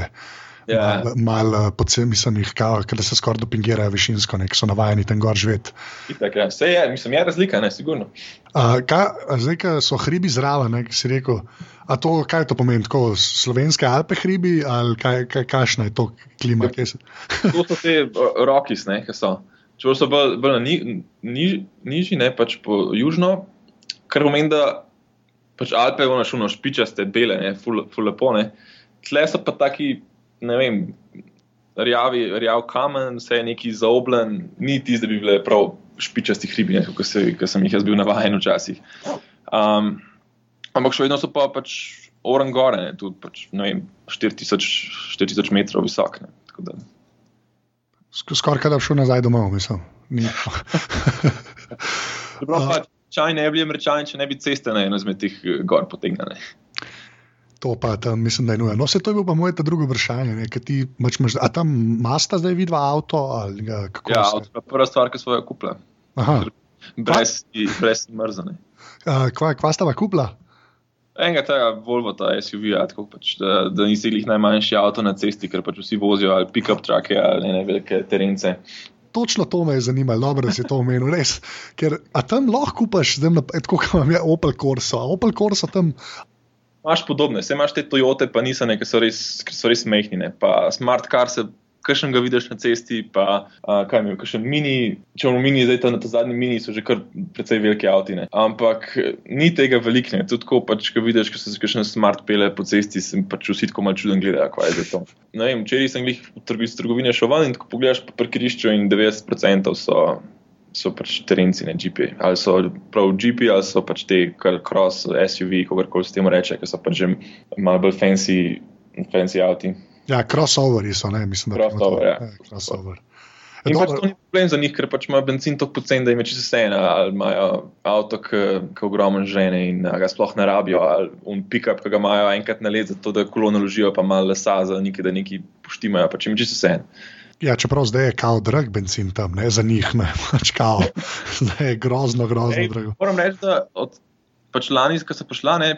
Ja. Malo mal, uh, pocem, mislim, jih kao, ker se skoraj dopingirajo višinsko, nek so navajeni tam gor živeti. Ja. Vse je, mislim, je razlika, ne, sigurno. Uh, kaj, zdaj, ki so hribi zraven, ki si rekel, a to, kaj to pomeni, tako slovenske Alpe hribi ali kaj, kaj, kakšna je to klima? Ja. to so te roki, ki so. Če so bolj, bolj ni, ni, nižji, ne pač po južno, kar pomeni, da pač Alpe imajo šuno špičaste, bele, ne, ful, ful lepo. Ne. Tle so pa taki, ne vem, rjavi, rjav kamen, vse je neki zaobljen, ni tisti, da bi bile prav špičasti hribi, kot sem jih jaz bil navajen včasih. Um, ampak še vedno so pa pač oren gore, ne, tudi pač, ne vem, 4000, 4000 metrov visok. Ne, Skoraj da bi šel nazaj domov, mislim. [laughs] [laughs] Čaj ne bi rečali, če ne bi ceste na eno izmed teh eh, gor potegnile. To pa tam mislim, da je nujno. No, se to je bilo pa moje drugo vprašanje. Ti, mač, mač, a tam masta zdaj vidva avto? Ali, ja, avto je prva stvar, ki smo jo kupili. Brez, brez mrzane. Kva, kva sta pa kupila? Enega tega Volvo, ta SUV, ja, tako pač, da, da nisi jih najmanjši avto na cesti, ker pač vsi vozijo ali pick-up trucke ali ne velike terence. Točno to me je zanimalo, dobro, da si to omenil. Res, ker tam lahko kupaš, tako kot imam Opel Corso. Opel Corso tam. Imáš podobne, vse imaš te Toyote, pa niso neke, ki so res, res mehkine. Pa Smart Car se kakšen ga vidiš na cesti, pa uh, kaj je, kakšen mini, če imamo mini, zdaj ta, ta zadnji mini, so že kar precej velike avtine. Ampak ni tega velikne, tudi ko pač, ko vidiš, ko se kakšen smart pele po cesti, sem pač vsi tako malo čuden gledal, kaj je to. Ne vem, včeraj sem jih v trgovini šel ven in ko pogledaš po parkirišču in 90% so. So pač terenci, ne GP. Ali so prav GP, ali so pač te cross SUV, kako koli se temu reče, ki so pač že malo bolj fancy, fancy avtomobili. Ja, crossoveri so, ne, mislim, da crossover, ja. je crossover. In pač to ni problem za njih, ker pač ima benzin tako pocen, da jim je čisto vse eno, ali imajo avto, ki ogromno žene in ga sploh ne rabijo, ali un pick-up, ki ga imajo enkrat na let, zato da kolo naložijo, pa malo lesa za nekaj, da neki poštimajo, pač jim je čisto vse eno. Ja, čeprav zdaj je kao drag benzin tam, ne za njih, ne [laughs] pač kao. [laughs] zdaj je grozno, grozno drago. Moram reči, da od pač lani, ko so prišla, ne,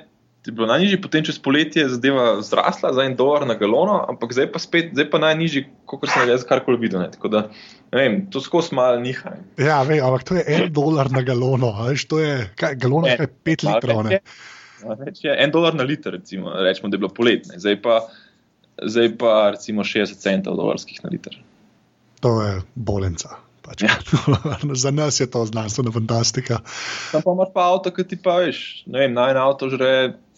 je bilo najnižji, potem čez poletje zadeva zrasla za en dolar na galono, ampak zdaj pa spet, zdaj pa najnižji, kot sem jaz karkoli videl. Da, vem, to skozi malo niha. Ja, vem, ampak to je en dolar na galono, veš, to je kaj, galono, kaj pet litrov. Več je en dolar na liter, recimo, rečemo, da je bilo poletne, zdaj pa, zdaj pa recimo 60 centov dolarskih na liter. To je bolenca. Pač. Ja. [laughs] Za nas je to znanstvena fantastika. Tam pa imaš pa avto, ki ti pa veš, ne vem, naj en avto žre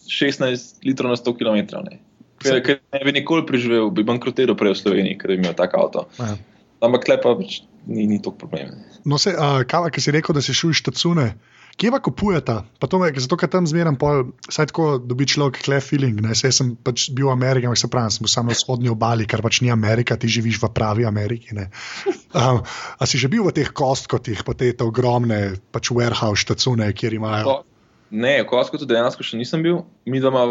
16 litrov na 100 km. Ne. Ker, ker ne bi nikoli preživel, bi bankrotiral prej v Sloveniji, ker bi imel tak avto. Ja. Ampak klepa pač ni, ni to problem. No, se, uh, kava, ki si rekel, da si šel iz Tacune. Kje pa kupujete? Zato, ker tam zmeraj pol, saj tako dobi človek klef feeling. Ne? Saj sem pač bil v Ameriki, ampak se pravi, sem bil samo na vzhodni obali, kar pač ni Amerika, ti živiš v pravi Ameriki. Um, a si že bil v teh kostkotih, pa te ogromne pač warehouse štacune, kjer imajo? Ne, v kostkotu dejansko še nisem bil. Mi doma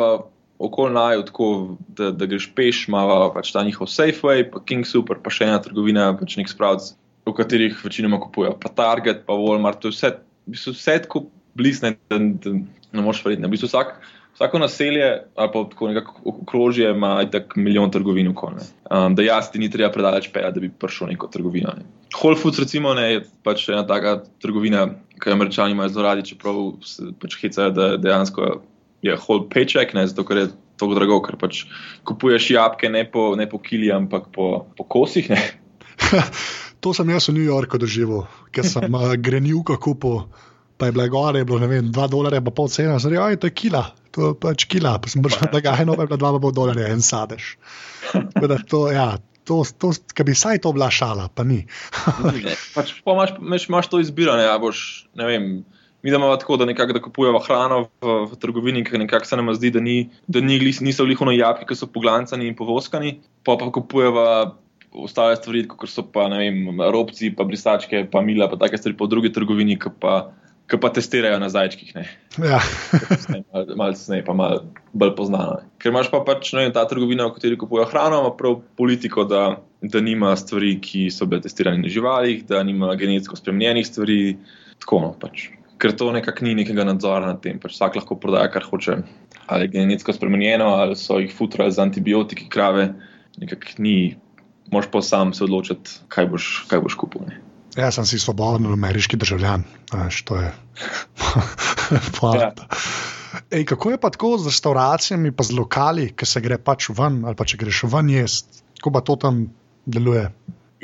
okoli naju, tako da, da greš peš, imamo pač ta njihov Safeway, pa King Super, pa še ena trgovina, pač nek spravc, v katerih večinoma kupujejo. Pa Target, pa Walmart, to je vse v bistvu vse tako bližne, da, da ne moreš verjeti. V bistvu vsak, vsako naselje ali pa tako nekako okrožje ima tako milijon trgovin. Um, da jaz ti ni treba predaleč peja, da bi prišel neko trgovino. Ne. Whole Foods recimo ne, je pač ena taka trgovina, ki jo američani imajo zelo radi, čeprav se pač hecajo, da dejansko je whole paycheck, ne, zato ker je to drago, ker pač kupuješ jabke ne po, ne po kili, ampak po, po kosih. [laughs] to sem jaz v New Yorku doživel, ker sem [laughs] uh, grenivko kupil. Pa je bilo gore, je bilo ne vem, 2 dolarja, pa pol cena, zdaj je to kila, to je pač kila, pa sem prišel [laughs] na gajno, pa je bilo 2,5 dolarja en sadež. To, ja, to, to, ki bi saj to bila šala, pa ni. pač, pa imaš, imaš, imaš to izbiro, ne, boš, ne vem. Mi imamo tako, da nekako da kupujemo hrano v, v trgovini, ker nekako se nam zdi, da, ni, da ni, niso lihono jabki, ki so poglancani in povoskani, pa pa kupujemo ostale stvari, kot so pa ne vem, robci, pa brisačke, pa mila, pa take stvari po drugi trgovini, ki pa ki pa testirajo na zajčkih. Ja. Malo snej, pa malo bolj poznano. Ne. Ker imaš pa pač ne, ta trgovina, v kateri kupujejo hrano, ima prav politiko, da, da nima stvari, ki so bile testirane na živalih, da nima genetsko spremenjenih stvari. Tako, no, pač. Ker to nekako ni nekega nadzora nad tem. Pač vsak lahko prodaja, kar hoče. Ali je genetsko spremenjeno, ali so jih futrali z antibiotiki, krave. Nekako ni, moš pa sam se odločiti, kaj boš, kaj boš kupil. Ne. Jaz sem si svoboden ameriški državljan, veš, to je [laughs] fakt. Ja. Kako je pa tako z restauracijami, pa z lokali, ki se gre pač ven, ali pa če greš ven jesti, kako pa to tam deluje?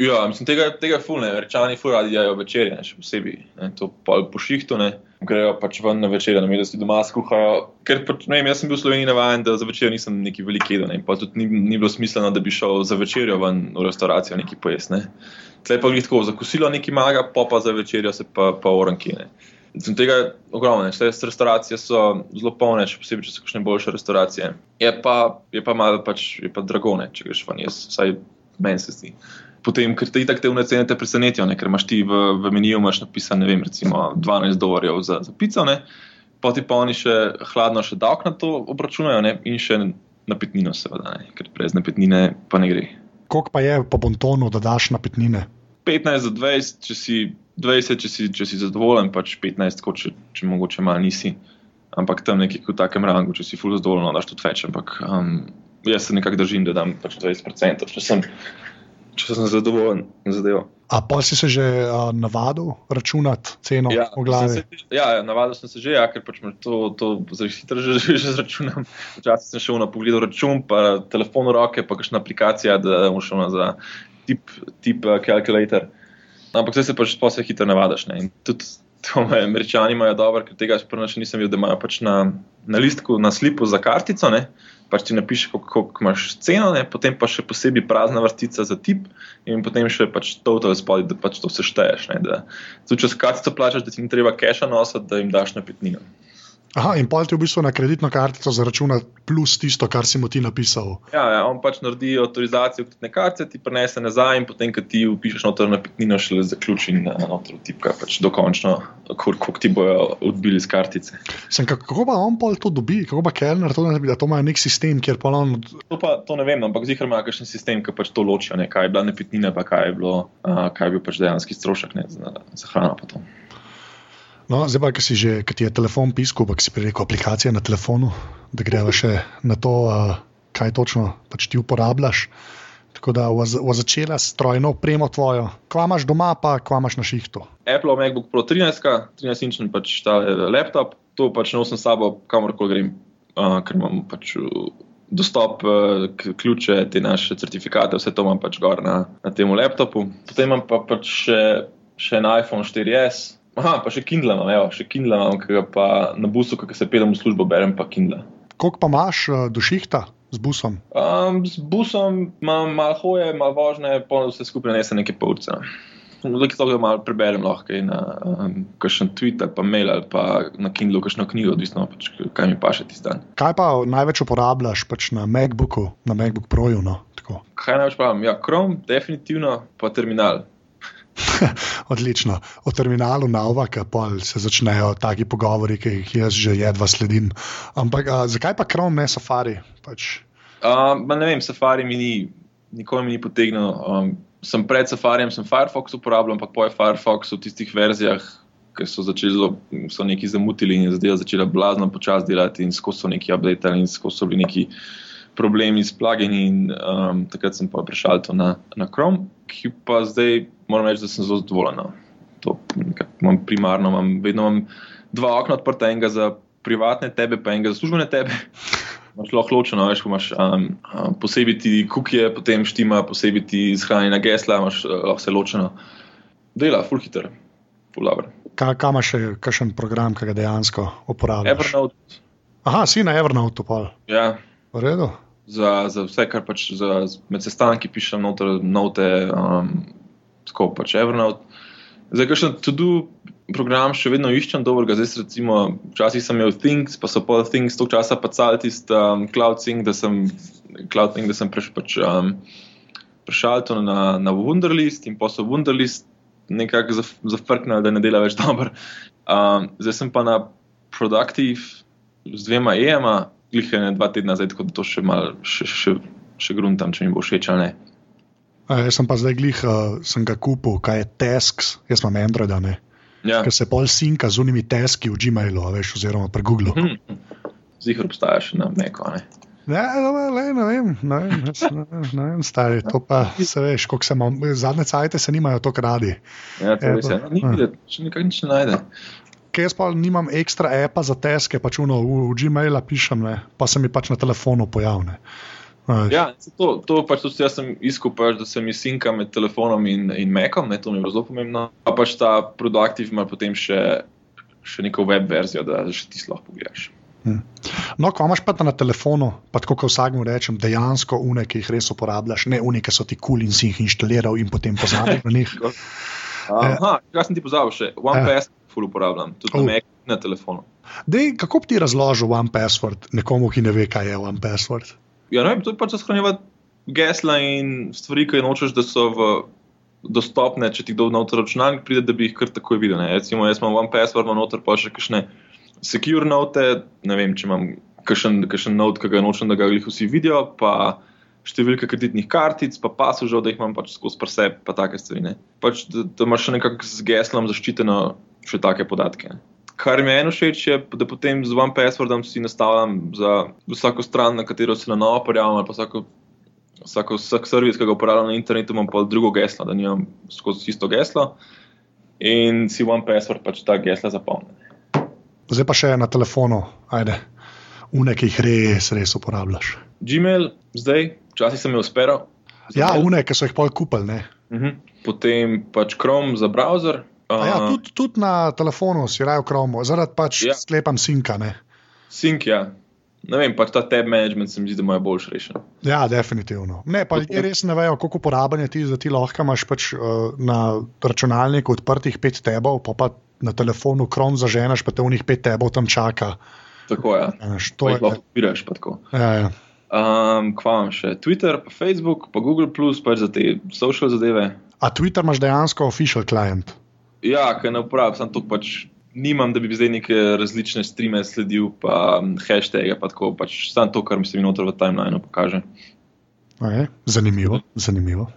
Ja, mislim, tega, tega fulne, rečani ful radi jajo večerje, še posebej, ne, to po šihtu, ne, grejo pač ven na večerje, na mestu doma skuhajo. Ker pač, ne vem, jaz sem bil v Sloveniji navajen, da za večerjo nisem neki veliki jedel, in pa tudi ni, ni bilo smiselno, da bi šel za večerjo ven v restauracijo neki pojest, ne. Tle pa jih tako za kosilo neki maga, pa pa za večerjo se pa, pa orankine. Sem tega ogromne, vse restauracije so zelo polne, še posebej, če so kakšne boljše restauracije. Je pa, je pa malo pač, je pa dragone, če greš van, jaz, vsaj meni se zdi. Potem, ker te itak te vne te presenetijo, ne? ker imaš ti v, v meniju imaš napisan, ne vem, recimo 12 dolarjev za, za pico, ne? pa ti pa oni še hladno še davk na to obračunajo ne? in še napitnino seveda, ne? ker brez napitnine pa ne gre koliko pa je po bontonu, da daš na petnine? 15 za 20, če si 20, če si, če si zadovoljen, pač 15, kot če, če mogoče malo nisi. Ampak tam nekje v takem rangu, če si fully zadovoljen, daš tudi več. Ampak um, jaz se nekako držim, da dam pač 20%, če sem, če sem zadovoljen z zadevo. A pa si se že uh, navadil računati ceno ja, v glavi? Se, ja, navadil sem se že, ja, ker pač to, to zelo hitro že, že, že zračunam. Včasih sem šel na pogled račun, pa telefon v roke, pa kakšna aplikacija, da bom šel za tip, tip uh, calculator. Ampak zdaj se pač posebej hitro navadiš. Ne? In tudi to me američani imajo dobro, ker tega še nisem videl, da imajo pač na, na listku, na slipu za kartico. Ne? pač ti napiše, koliko imaš ceno, ne? potem pa še posebej prazna vrstica za tip in potem še pač to v spodaj, da pač to sešteješ. Če s kartico plačaš, da ti ni treba keša nositi, da jim daš na petnino. Aha, in pa ti v bistvu na kreditno kartico zaračuna plus tisto, kar si mu ti napisal. Ja, ja on pač naredi avtorizacijo kreditne kartice, ti prenese nazaj in potem, ko ti upišeš noter na petnino, še le zaključi in noter tipka pač dokončno, koliko ti bojo odbili iz kartice. Sem, kako pa on pol to dobi, kako pa Kellner to naredi, da to ima nek sistem, kjer pa on. To pa to ne vem, ampak zihar ima kakšen sistem, ki pač to ločijo, kaj je bila nepetnina, pa kaj je, bilo, uh, kaj je bil pač dejanski strošek ne, za, za hrano. No, zdaj pa, ki si že, ki ti je telefon pisal, pa si rekel aplikacije na telefonu, da greva še na to, uh, kaj točno pač ti uporabljaš. Tako da bo začela strojno opremo tvojo. Kva imaš doma, pa kva imaš na šihtu? Apple, MacBook Pro 13, 13-inčen pač ta laptop, to pač nosim s sabo, kamorkoli grem, uh, ker imam pač. Dostop, ključe, te naše certifikate, vse to imam pač gor na, na tem laptopu. Potem imam pa pač še, še en iPhone 4S, Aha, pa še Kindle imam, evo, še Kindle imam, ki ga pa na busu, ki se pelem v službo, berem pa Kindle. Koliko pa imaš uh, do šihta z busom? Um, z busom imam malo hoje, malo vožnje, polno vse skupaj nese nekaj polce. Zdaj, ki to malo preberem, lahko na um, kakšen tweet ali pa mail ali pa na Kindle, kakšno knjigo, odvisno pač, kaj mi paše tisti dan. Kaj pa največ uporabljaš pač na MacBooku, na MacBook Proju? No? Kaj največ uporabljam? Ja, Chrome, definitivno, pa terminal. [laughs] Odlično. O terminalu Navaka se začnejo taki pogovori, ki jih jaz že jedva sledim. Ampak a, zakaj pa Chrome, ne Safari? Pač? Um, ne vem, Safari mi ni, nikoli mi ni potegnil. Um, sem pred Safarijem, sem Firefox uporabljal, ampak po Firefoxu v tistih verzijah, ki so začeli zelo, so neki zamutili in zdaj začela blazno počasi delati in skozi so neki update in skozi so bili neki problemi s plugini. In, um, takrat sem pa prišel na, na Chrome, ki pa zdaj moram reči, da sem zelo zadovoljen. No. To imam primarno, imam, vedno imam dva okna odprta, enega za privatne tebe, pa enega za službene tebe. [laughs] Imáš lahko ločeno, veš, ko imaš um, um, posebej ti kukije, potem štima, posebej ti zhranjena gesla, imaš uh, lahko vse ločeno. Dela, full hitter, full lover. Kaj ka imaš še kakšen program, ki ga dejansko uporabljaš? Evernote, Aha, si na Evernote pol. ja, V redu. za, za vse, kar pač za, med sestanki pišem, noter, note, um, tako pač Evernote. Zdaj, kakšen to-do program še vedno iščem, dobrega. Zdaj, recimo, včasih sem imel Things, pa so pol Things, toliko časa pa cal tisti um, Cloud Sync, da sem, Cloud Sync, da sem preš, pač, um, prešal to na, na Wunderlist in pa so Wunderlist nekako zaf, zafrknili, da ne dela več dobro. Um, zdaj sem pa na Productive z dvema EMA, glih ene dva tedna zdaj, tako da to še mal, še, še, še gruntam, če mi bo všeč ali ne. A, jaz sem pa zdaj glih, uh, sem ga kupil, kaj je Tasks, jaz imam Android, ne. Ja. Ker se pol sinka z unimi taski v Gmailu, veš, oziroma pri Googlu. Hm. Zihar obstaja še na a ne. Ja, ne, ne, ne vem, ne vem, ne, vem, ne vem, stari, to pa se veš, koliko se imam, zadnje cajte se nimajo tako radi. Ja, to Evo. res je. No, Ni Ja. videti, še nikak nič ne najde. Ker jaz pa nimam ekstra apa za teske, pač uno, v, v Gmaila pišem, ne, pa se mi pač na telefonu pojavne. Ja, to, to pač tudi jaz sem iskal, pač, da se mi sinka med telefonom in, in Macom, ne, to mi je bilo zelo pomembno. Pa pač ta Productive ima potem še, še neko web verzijo, da še ti lahko pogledaš. No, ko imaš pa na telefonu, pa tako kot vsakmu rečem, dejansko une, ki jih res uporabljaš, ne une, ki so ti kul cool in si jih inštaliral in potem pozabil na njih. [laughs] Aha, kaj sem ti pozabil še? OnePass full uporabljam, tudi Oh. na Macu in na telefonu. Dej, kako bi ti razložil One Password nekomu, ki ne ve, kaj je One Password? Ja, ne vem, je pač shranjevati gesla in stvari, ki nočeš, da so v dostopne, če ti kdo noter računalnik pride, da bi jih kar takoj videl. Ne. Recimo, jaz imam OnePassword, imam noter pa še kakšne secure note, ne vem, če imam kakšen, kakšen note, ki ga nočem, da ga glih vsi vidijo, pa številke kreditnih kartic, pa pasužev, da jih imam pač skozi prse, pa take stvari. Ne. Pač, da, da imaš še nekako z geslom zaščiteno še take podatke. Ne. Kar mi je eno všeč, je, da potem z OnePasswordom si nastavljam za vsako stran, na katero se na novo prijavim, ali pa vsako, vsako, vsak servis, ki ga uporabljam na internetu, imam pa drugo geslo, da nimam skozi isto geslo. In si OnePassword pač ta gesla zapomni. Zdaj pa še na telefonu, ajde, une, ki jih res, res uporabljaš. Gmail, zdaj, včasih sem jo usperal. Ja, une, ki so jih pol kupili. ne. Mhm. Potem pač Chrome za browser. A Ja, Uh, tudi, tudi na telefonu si raje v Chromu, zaradi pač ja. Sklepam sinka. Ne? Sync, ja. Ne vem, pač ta tab management se mi zdi, da je boljš rešen. Ja, definitivno. Ne, pa ljudje res ne vejo, koliko uporaben je ti, da ti lahko imaš pač, uh, na računalniku odprtih pet tebov, pa, pa na telefonu Chrome zaženeš, pa te unih pet tebov tam čaka. Tako je. Ja. Veš, To to je, lahko odpiraš. pa tako. ja, ja. Um, kva imam še? Twitter, pa Facebook, pa Google, pač za te social zadeve. A Twitter imaš dejansko official client. Ja, ker ne uporabljam, sem to pač. Nimam, da bi zdaj neke različne streame sledil, pa hashtage, pa tako pač samo to, kar mi se mi noter v timelineu pokaže. Okay. Zanimivo, zanimivo.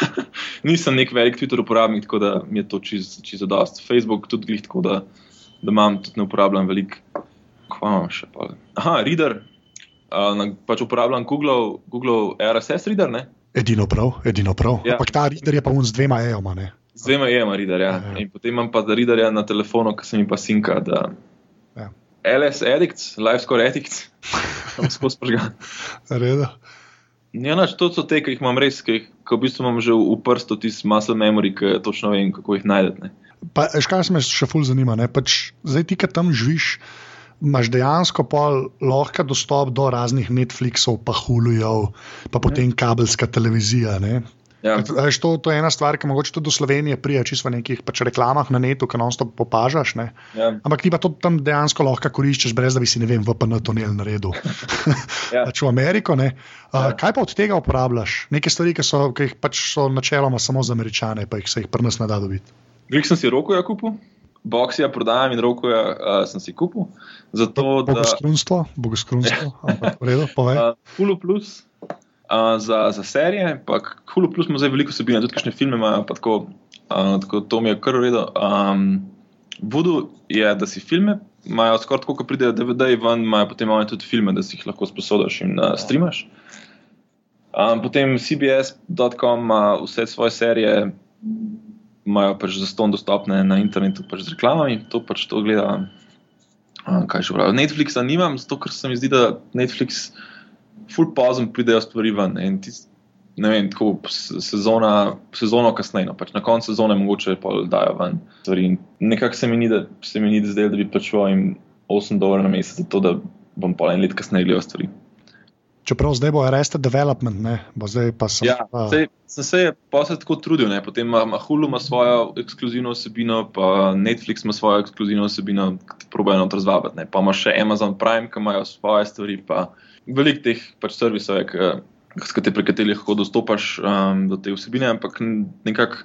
[laughs] Nisem nek velik Twitter uporabnik, tako da mi je to čisto čist dost. Facebook tudi glih tako, da, da imam, tudi ne uporabljam veliko. Kva imam še pa? Aha, reader. Uh, pač uporabljam Google, Google RSS reader, ne? Edino prav, edino prav. Ja. Ampak ta reader je pa un z dvema ejoma. Ne? Z dvema jema reader, ja. In potem imam pa za readerja na telefonu, ki se mi pa sinka. Da... Ja. LS Addicts, Life Score Addicts, [laughs] tam skozi pržgan. Reda. Ja, nač, to so te, ki jih imam res, ki jih v bistvu imam že v, prstu, tisti muscle memory, ki točno vem, kako jih najdete. Se me še ful zanima? ne? Pač, zdaj ti, ki tam živiš, imaš dejansko lahko dostop do raznih Netflixov, pa Hulujev, pa potem kabelska televizija. Ne? Ja. Veš, to, to je ena stvar, ki mogoče tudi do Slovenije prija, čisto v nekih pač reklamah na netu, ki non-stop popažaš. Ne? Ja. Ampak ti pa to tam dejansko lahko koriščeš, brez da bi si, ne vem, VPN tunel naredil. [laughs] Ja. pač v Ameriko. Ne? Uh, Ja. kaj pa od tega uporabljaš? Neke stvari, ki so, ki jih pač so načeloma samo za američane, pa jih se jih pri nas ne da dobiti. Glik sem si rokoja kupil, boksija prodajam in rokoja uh, sem si kupil. Zato, da Bogoskrunstvo, bogoskrunstvo, [laughs] ampak v redu, povej. uh, Hulu Plus uh, za, za serije, pa k Hulu Plus ima zdaj veliko vsebine, tudi kakšne filme imajo, pa tako, uh, tako to mi je kar v redu. Um, Voodoo je, da si filme, imajo skoraj tako, ko pridejo DVD-ji ven, imajo potem imajo tudi filme, da si jih lahko sposodaš in uh, streamaš. Um, potem CBS.com ima vse svoje serije, imajo pač za ston dostopne na internetu pač z reklamami, to pač to gleda Uh, kaj še pravi? Netflixa nimam, zato ker se mi zdi, da Netflix full pozem pridejo stvari ven. in tis- Ne vem, tako sezona, sezono kasneje, no, pač na koncu sezone mogoče pa dajo ven stvari. Nekako se mi ni, da se mi ni zdelo, da bi plačeval jim 8 dolarjev na mesec, zato da bom pa en let kasneje gledal stvari. Čeprav zdaj bo Arrested Development, ne, bo zdaj pa sem. Ja, sej, sem se je pa se tako trudil, ne? potem ima, Hulu ima svojo ekskluzivno vsebino, pa Netflix ima svojo ekskluzivno vsebino, ki probejo not razvabiti. ne. Pa ima še Amazon Prime, ki imajo svoje stvari, pa veliko teh pač servisov pri katerih lahko dostopaš um, do te vsebine, ampak nekako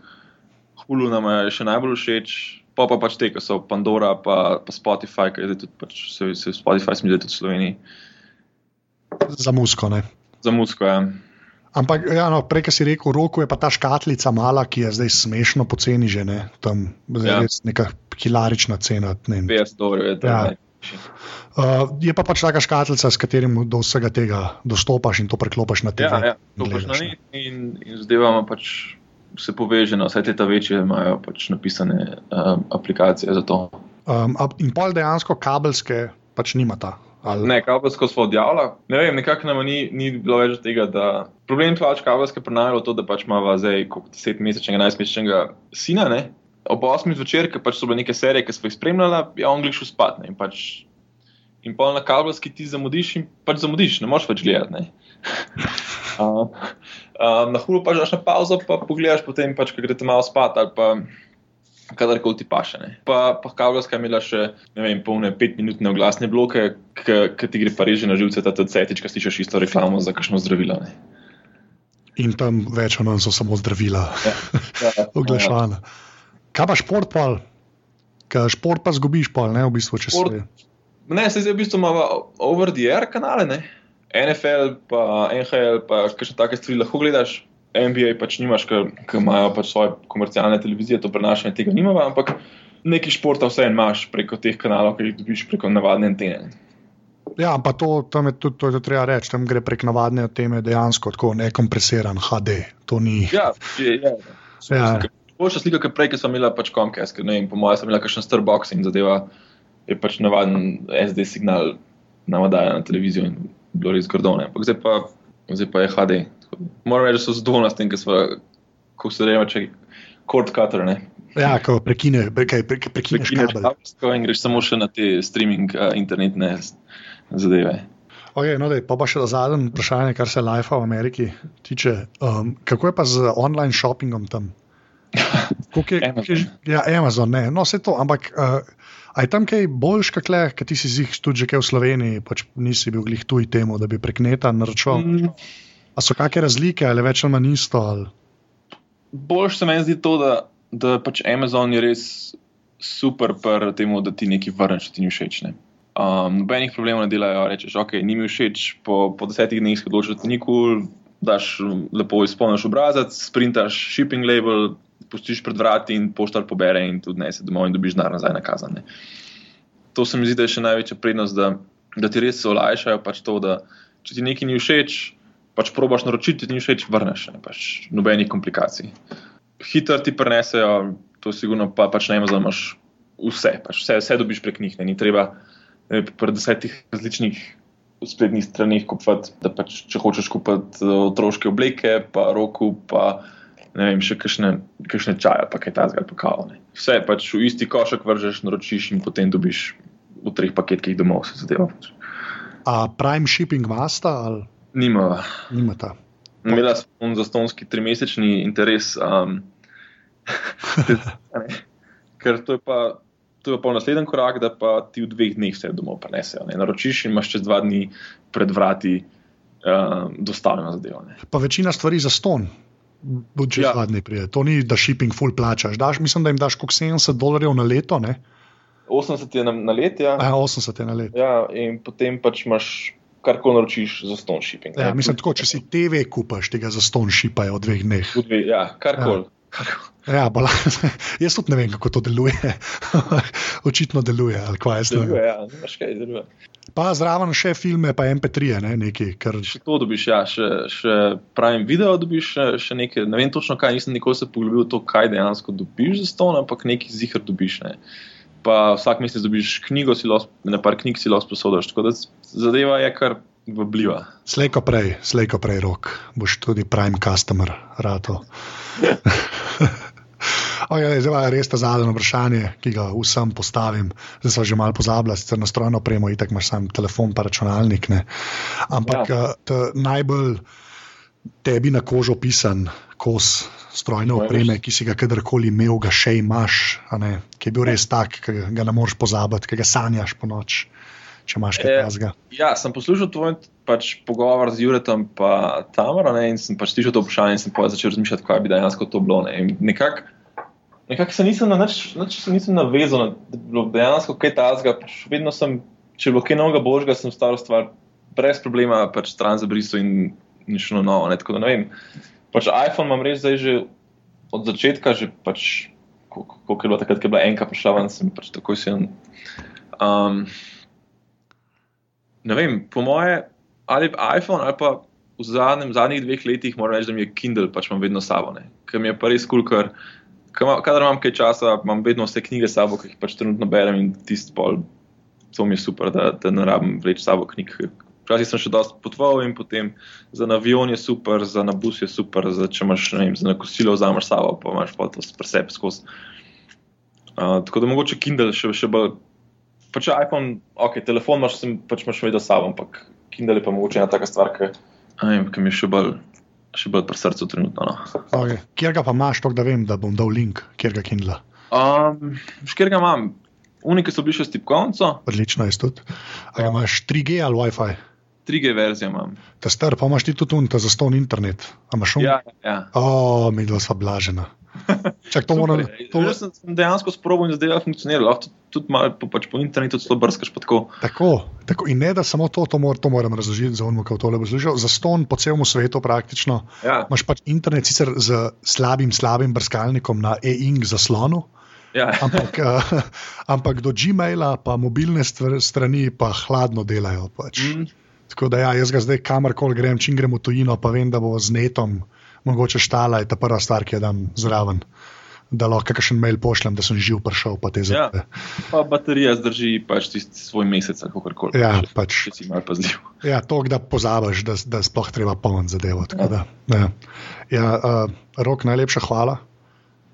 Hulu nam je še najbolj všeč. Pa pa pač te, ki so Pandora, pa, pa Spotify, ki je tudi pač, se, se Spotify smo tudi v Sloveniji. Za musko. Ne. Za muziko, ja. Ampak, ja, no, prej, ki si rekel, roko je pa ta škatlica mala, ki je zdaj smešno poceni že, ne, tam je Ja. res neka hilarična cena. Ne, vem. 50 dolarjev je to. Ja. Ja. Uh, je pa pač taka škatlica, s katerim do vsega tega dostopaš in to preklopiš na TV. Ja, ja. To pač na gledaš, ne. net in, in zadeva ima pač se poveže, no, vse te ta večje imajo pač napisane um, aplikacije za to. Um, in pol dejansko kabelske pač nimata. Ali, Ne, kabelsko smo odjavili. Ne vem, nekako nam ni, ni bilo več tega, da problem pač kabelske prenajalo to, da pač imamo zdaj koliko, 10 mesečnega, 11 mesečnega sina, ne. Ob 8 zvečer, ki pač so bile neke serije, ki smo jih spremljali, je on glišel spat. Ne, in pač In pol na kabelski ti zamudiš in pač zamudiš, ne moreš več gledati. [laughs] Uh, uh, na hulu pa že daš na pauzo, pa pogledaš potem, pač, ko greš malo spat ali pa kadarkoli ti paše. Ne. Pa, pa kabelska je imela še, ne vem, polne petminutne oglasne bloke, ki ti gre pa reže na živce, ta cetič, ki slišiš isto reklamo za kakšno zdravilo. Ne. In tam več ali manj so samo zdravila, Ja, ja, [laughs] oglašana. Kaj pa šport pol? Kaj šport pa zgubiš pol, ne v bistvu, če Šport- se. Ne, se zdaj v bistvu imamo over the air kanale, ne? NFL, pa NHL, pa kakšne take stvari lahko gledaš. NBA pač nimaš, ker ker imajo pač svoje komercialne televizije, to prenašanje tega nimamo, ampak neki športa vseeno imaš preko teh kanalov, ki jih dobiš preko navadne antene. Ja, pa to, tam je tudi to, je treba reči, tam gre prek navadne teme dejansko tako nekompresiran HD. To ni. Ja, je, je. Ja. Boljša slika, kot prej, ki sem imela pač Comcast, ker ne vem, po mojem sem imela kakšen Starbucks in zadeva je pač navaden SD signal navadaja na televizijo in bilo res grdone. Ampak zdaj pa, zdaj pa je HD. Moram reči, da so zadovoljni s tem, ker smo, ko se reče, če cord cutter, ne. Ja, ko prekine, kaj, pre, prekineš Prekineš kabel. kabelsko in greš samo še na te streaming uh, internetne s- zadeve. Okay, no, dej, pa, pa še zadnje vprašanje, kar se life v Ameriki tiče. Um, kako je pa z online shoppingom tam? Koliko Je, Amazon. je, ja, Amazon, ne, no vse to, ampak uh, a je tam kaj boljš, kot le, ker ti si zih tudi že kaj v Sloveniji, pač nisi bil glih tuj temu, da bi prek neta naročil. Mm. A so kakšne razlike ali več ali manj isto? Ali? Bolj se meni zdi to, da, da pač Amazon je res super pri tem, da ti nekaj vrneš, če ti ni všeč. Ne? Um, nobenih problemov ne delajo, rečeš, ok, ni mi všeč, po, po desetih dneh si odločiš, da ti ni kul, cool, daš lepo izpolniš obrazac, sprintaš shipping label, pustiš pred vrati in poštar pobere in tudi ne se domov in dobiš denar nazaj nakazane. To se mi zdi, da je še največja prednost, da, da ti res olajšajo pač to, da če ti nekaj ni všeč, pač probaš naročiti, ti ni všeč, vrneš, ne, pač nobenih komplikacij. Hitro ti prenesejo, to sigurno pa pač ne imaš vse, pač vse, vse dobiš prek njih, ne, ni treba ne, pri desetih različnih spletnih straneh kupiti, da pač če hočeš kupiti eh, otroške obleke, pa roku, pa ne vem, še kakšne, kakšne čaje, pa kaj tazga, pa kavo. Ne. Vse pač v isti košek vržeš, naročiš in potem dobiš v treh paketkih domov vse zadeva. Pač. A prime shipping masta ali Nima. nimata? Imela sem za stonski trimesečni interes, um, [laughs] ker to je pa. To je pa naslednji korak, da pa ti v dveh dneh vse domov prenesejo. Ne. Naročiš in imaš čez dva dni pred vrati um, dostavljeno zadevo. Ne. Pa večina stvari za ston. Če Ja. ja. zadnji pride. To ni, da shipping full plačaš. Daš, mislim, da jim daš kot 70 dolarjev na leto, ne? 80 je na, na let, ja. A, 80 je na leto. ja, in potem pač imaš karkoli naročiš za ston shipping. Ja, ne. mislim, tako, če si TV kupaš, tega za ston šipajo v dveh dneh. V dve- Ja, karkoli. Karkoli. Ja, bola, [laughs] jaz tudi ne vem, kako to deluje. [laughs] Očitno deluje, ali kaj jaz ne Deluje, vem. ja, kaj, deluje. Pa zraven še filme, pa MP3, ne, nekaj, kar Še to dobiš, ja, še, še pravim video dobiš, še, še nekaj. Ne vem točno kaj, nisem nikoli se poglobil v to, kaj dejansko dobiš za ston, ampak nekaj zihar dobiš. Ne. pa vsak mesec dobiš knjigo, si lahko, na par knjig si lahko sposodiš. Tako da zadeva je kar vabljiva. Slejko prej, slejko prej rok, boš tudi prime customer, rato. [laughs] Okay, zdaj je res ta zadnje vprašanje, ki ga vsem postavim. Zdaj sem že malo pozabil, sicer na strojno opremo, itak imaš sam telefon, pa računalnik. Ne. Ampak ja. Eh, najbolj tebi na kožo pisan kos strojne opreme, ki si ga kadarkoli imel, ga še imaš, ki je bil res tak, ki ga ne moreš pozabiti, ki ga sanjaš po noč. Če imaš kaj takega. E, ja, sem poslušal tvoj pač, pogovor z Juretom in Tamara ne, in sem pač slišal to vprašanje in sem začel razmišljati, kaj bi dejansko to bilo. Ne. Nekako nekak se nisem, na, nič, nič se nisem navezal, da bi bilo dejansko kaj takega. Pač vedno sem, če bilo kaj novega božga, sem staro stvar brez problema pač stran za briso in nič novo. Ne, tako da ne vem pač iPhone imam res zdaj že od začetka, že pač, koliko je bilo takrat, ko je bila enka prišla ven, sem pač takoj si. Um, ne vem, po moje, ali iPhone ali pa v zadnjem, zadnjih dveh letih moram reči, da mi je Kindle pač imam vedno sabo, ker mi je pa res kul, cool, ker kadar imam kaj časa, imam vedno vse knjige sabo, ki jih pač trenutno berem in tisti pol, to mi je super, da, da ne rabim vleči sabo knjig, Včasih sem še dosti potoval in potem za avion je super, za na bus je super, za, če imaš vem, za kosilo vzameš sabo, pa imaš pa to presep skozi. Uh, tako da mogoče Kindle še, še bolj. Pač iPhone, ok, telefon imaš, sem, pač imaš vedno sabo, ampak Kindle je pa mogoče ena taka stvar, ki, ki mi še bolj, še bolj pri srcu trenutno. No. Okay. Kjer ga pa imaš, to da vem, da bom dal link, kjer ga Kindle? Um, kjer ga imam? Unike so bili še s tipkovnico. Odlično je tudi. Ali imaš 3G ali WiFi? 3G verzijo imam. Ta star, pa imaš ti tudi tu, ta zaston internet. Um? Ja, ja. O, mi dva sva blažena. [laughs] Čak, to moram, to... Jaz sem dejansko sprobil in zdaj je funkcioniralo. Lahko tudi malo po, pač po internetu zelo brskaš. Tako. Tako, tako. In ne da samo to, to, mor, to moram razložiti za ono, kako to le bo služil. Za ston po celem svetu praktično. Ja. Imaš pač internet sicer z slabim, slabim brskalnikom na e-ink zaslonu. Ja. [laughs] ampak, uh, ampak do Gmaila, pa mobilne stvar, strani, pa hladno delajo. Pač. Mm. Tako da ja, jaz ga zdaj kamorkoli grem, čim gremo v tujino, pa vem, da bo z netom mogoče štala, je ta prva stvar, ki jo dam zraven. Da lahko kakšen mail pošljem, da sem živ prišel. Pa, ja, pa baterija zdrži pač tisti svoj mesec, kako koli. Ja, pač, če si malo pazljiv. Ja, to, da pozabiš, da, da sploh treba poln zadevo. Ja. Da, ja. Ja, uh, rok, najlepša hvala.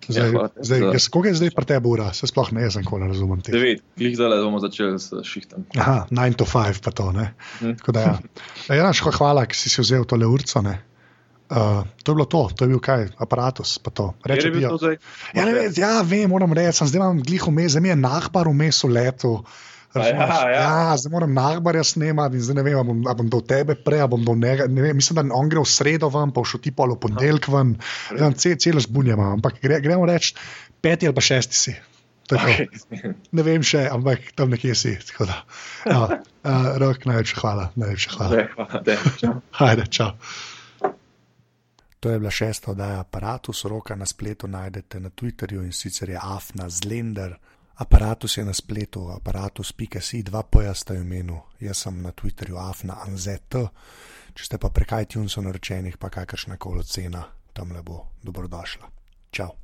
Zdaj, ja, zdaj, jaz, koga je zdaj pri tebi ura? Se sploh ne znam, kako razumem. Devet, jih zdaj bomo začeli s šihtom. Aha, 9 to 5 pa to. Hm. Da, ja. Ja, naš, hvala, ki si si vzel tole urco. Uh, to je bilo to, to je bil kaj, aparatus. Reče, bil to zdaj? Ja, ne, ja, vem, moram reči, zdaj imam gliho mez, zdaj mi je nahbar vmes v letu. Ja, ja. ja, zdaj moram nahbarja snemati zdaj ne vem, ali bom, bom do tebe prej, ali bom do njega. Vem, mislim, da on gre v sredo ven, pa v šoti polo ponedeljk ven, cel, celo zbunjamo. Ampak gre, gremo reči, peti ali pa šesti si. Okay. Ne vem še, ampak tam nekje si. Da, ja, uh, rok, najlepša hvala. Najlepša hvala. Hajde, čau. To je bila šesta oddaja aparatu, roka na spletu najdete na Twitterju in sicer je afna zlender. Aparatus je na spletu, aparatus.si, dva pojasta imenu, jaz sem na Twitterju afna anzet. Če ste pa prek iTunesov naročenih, pa kakršna koli cena, tam le bo dobrodošla. Čau!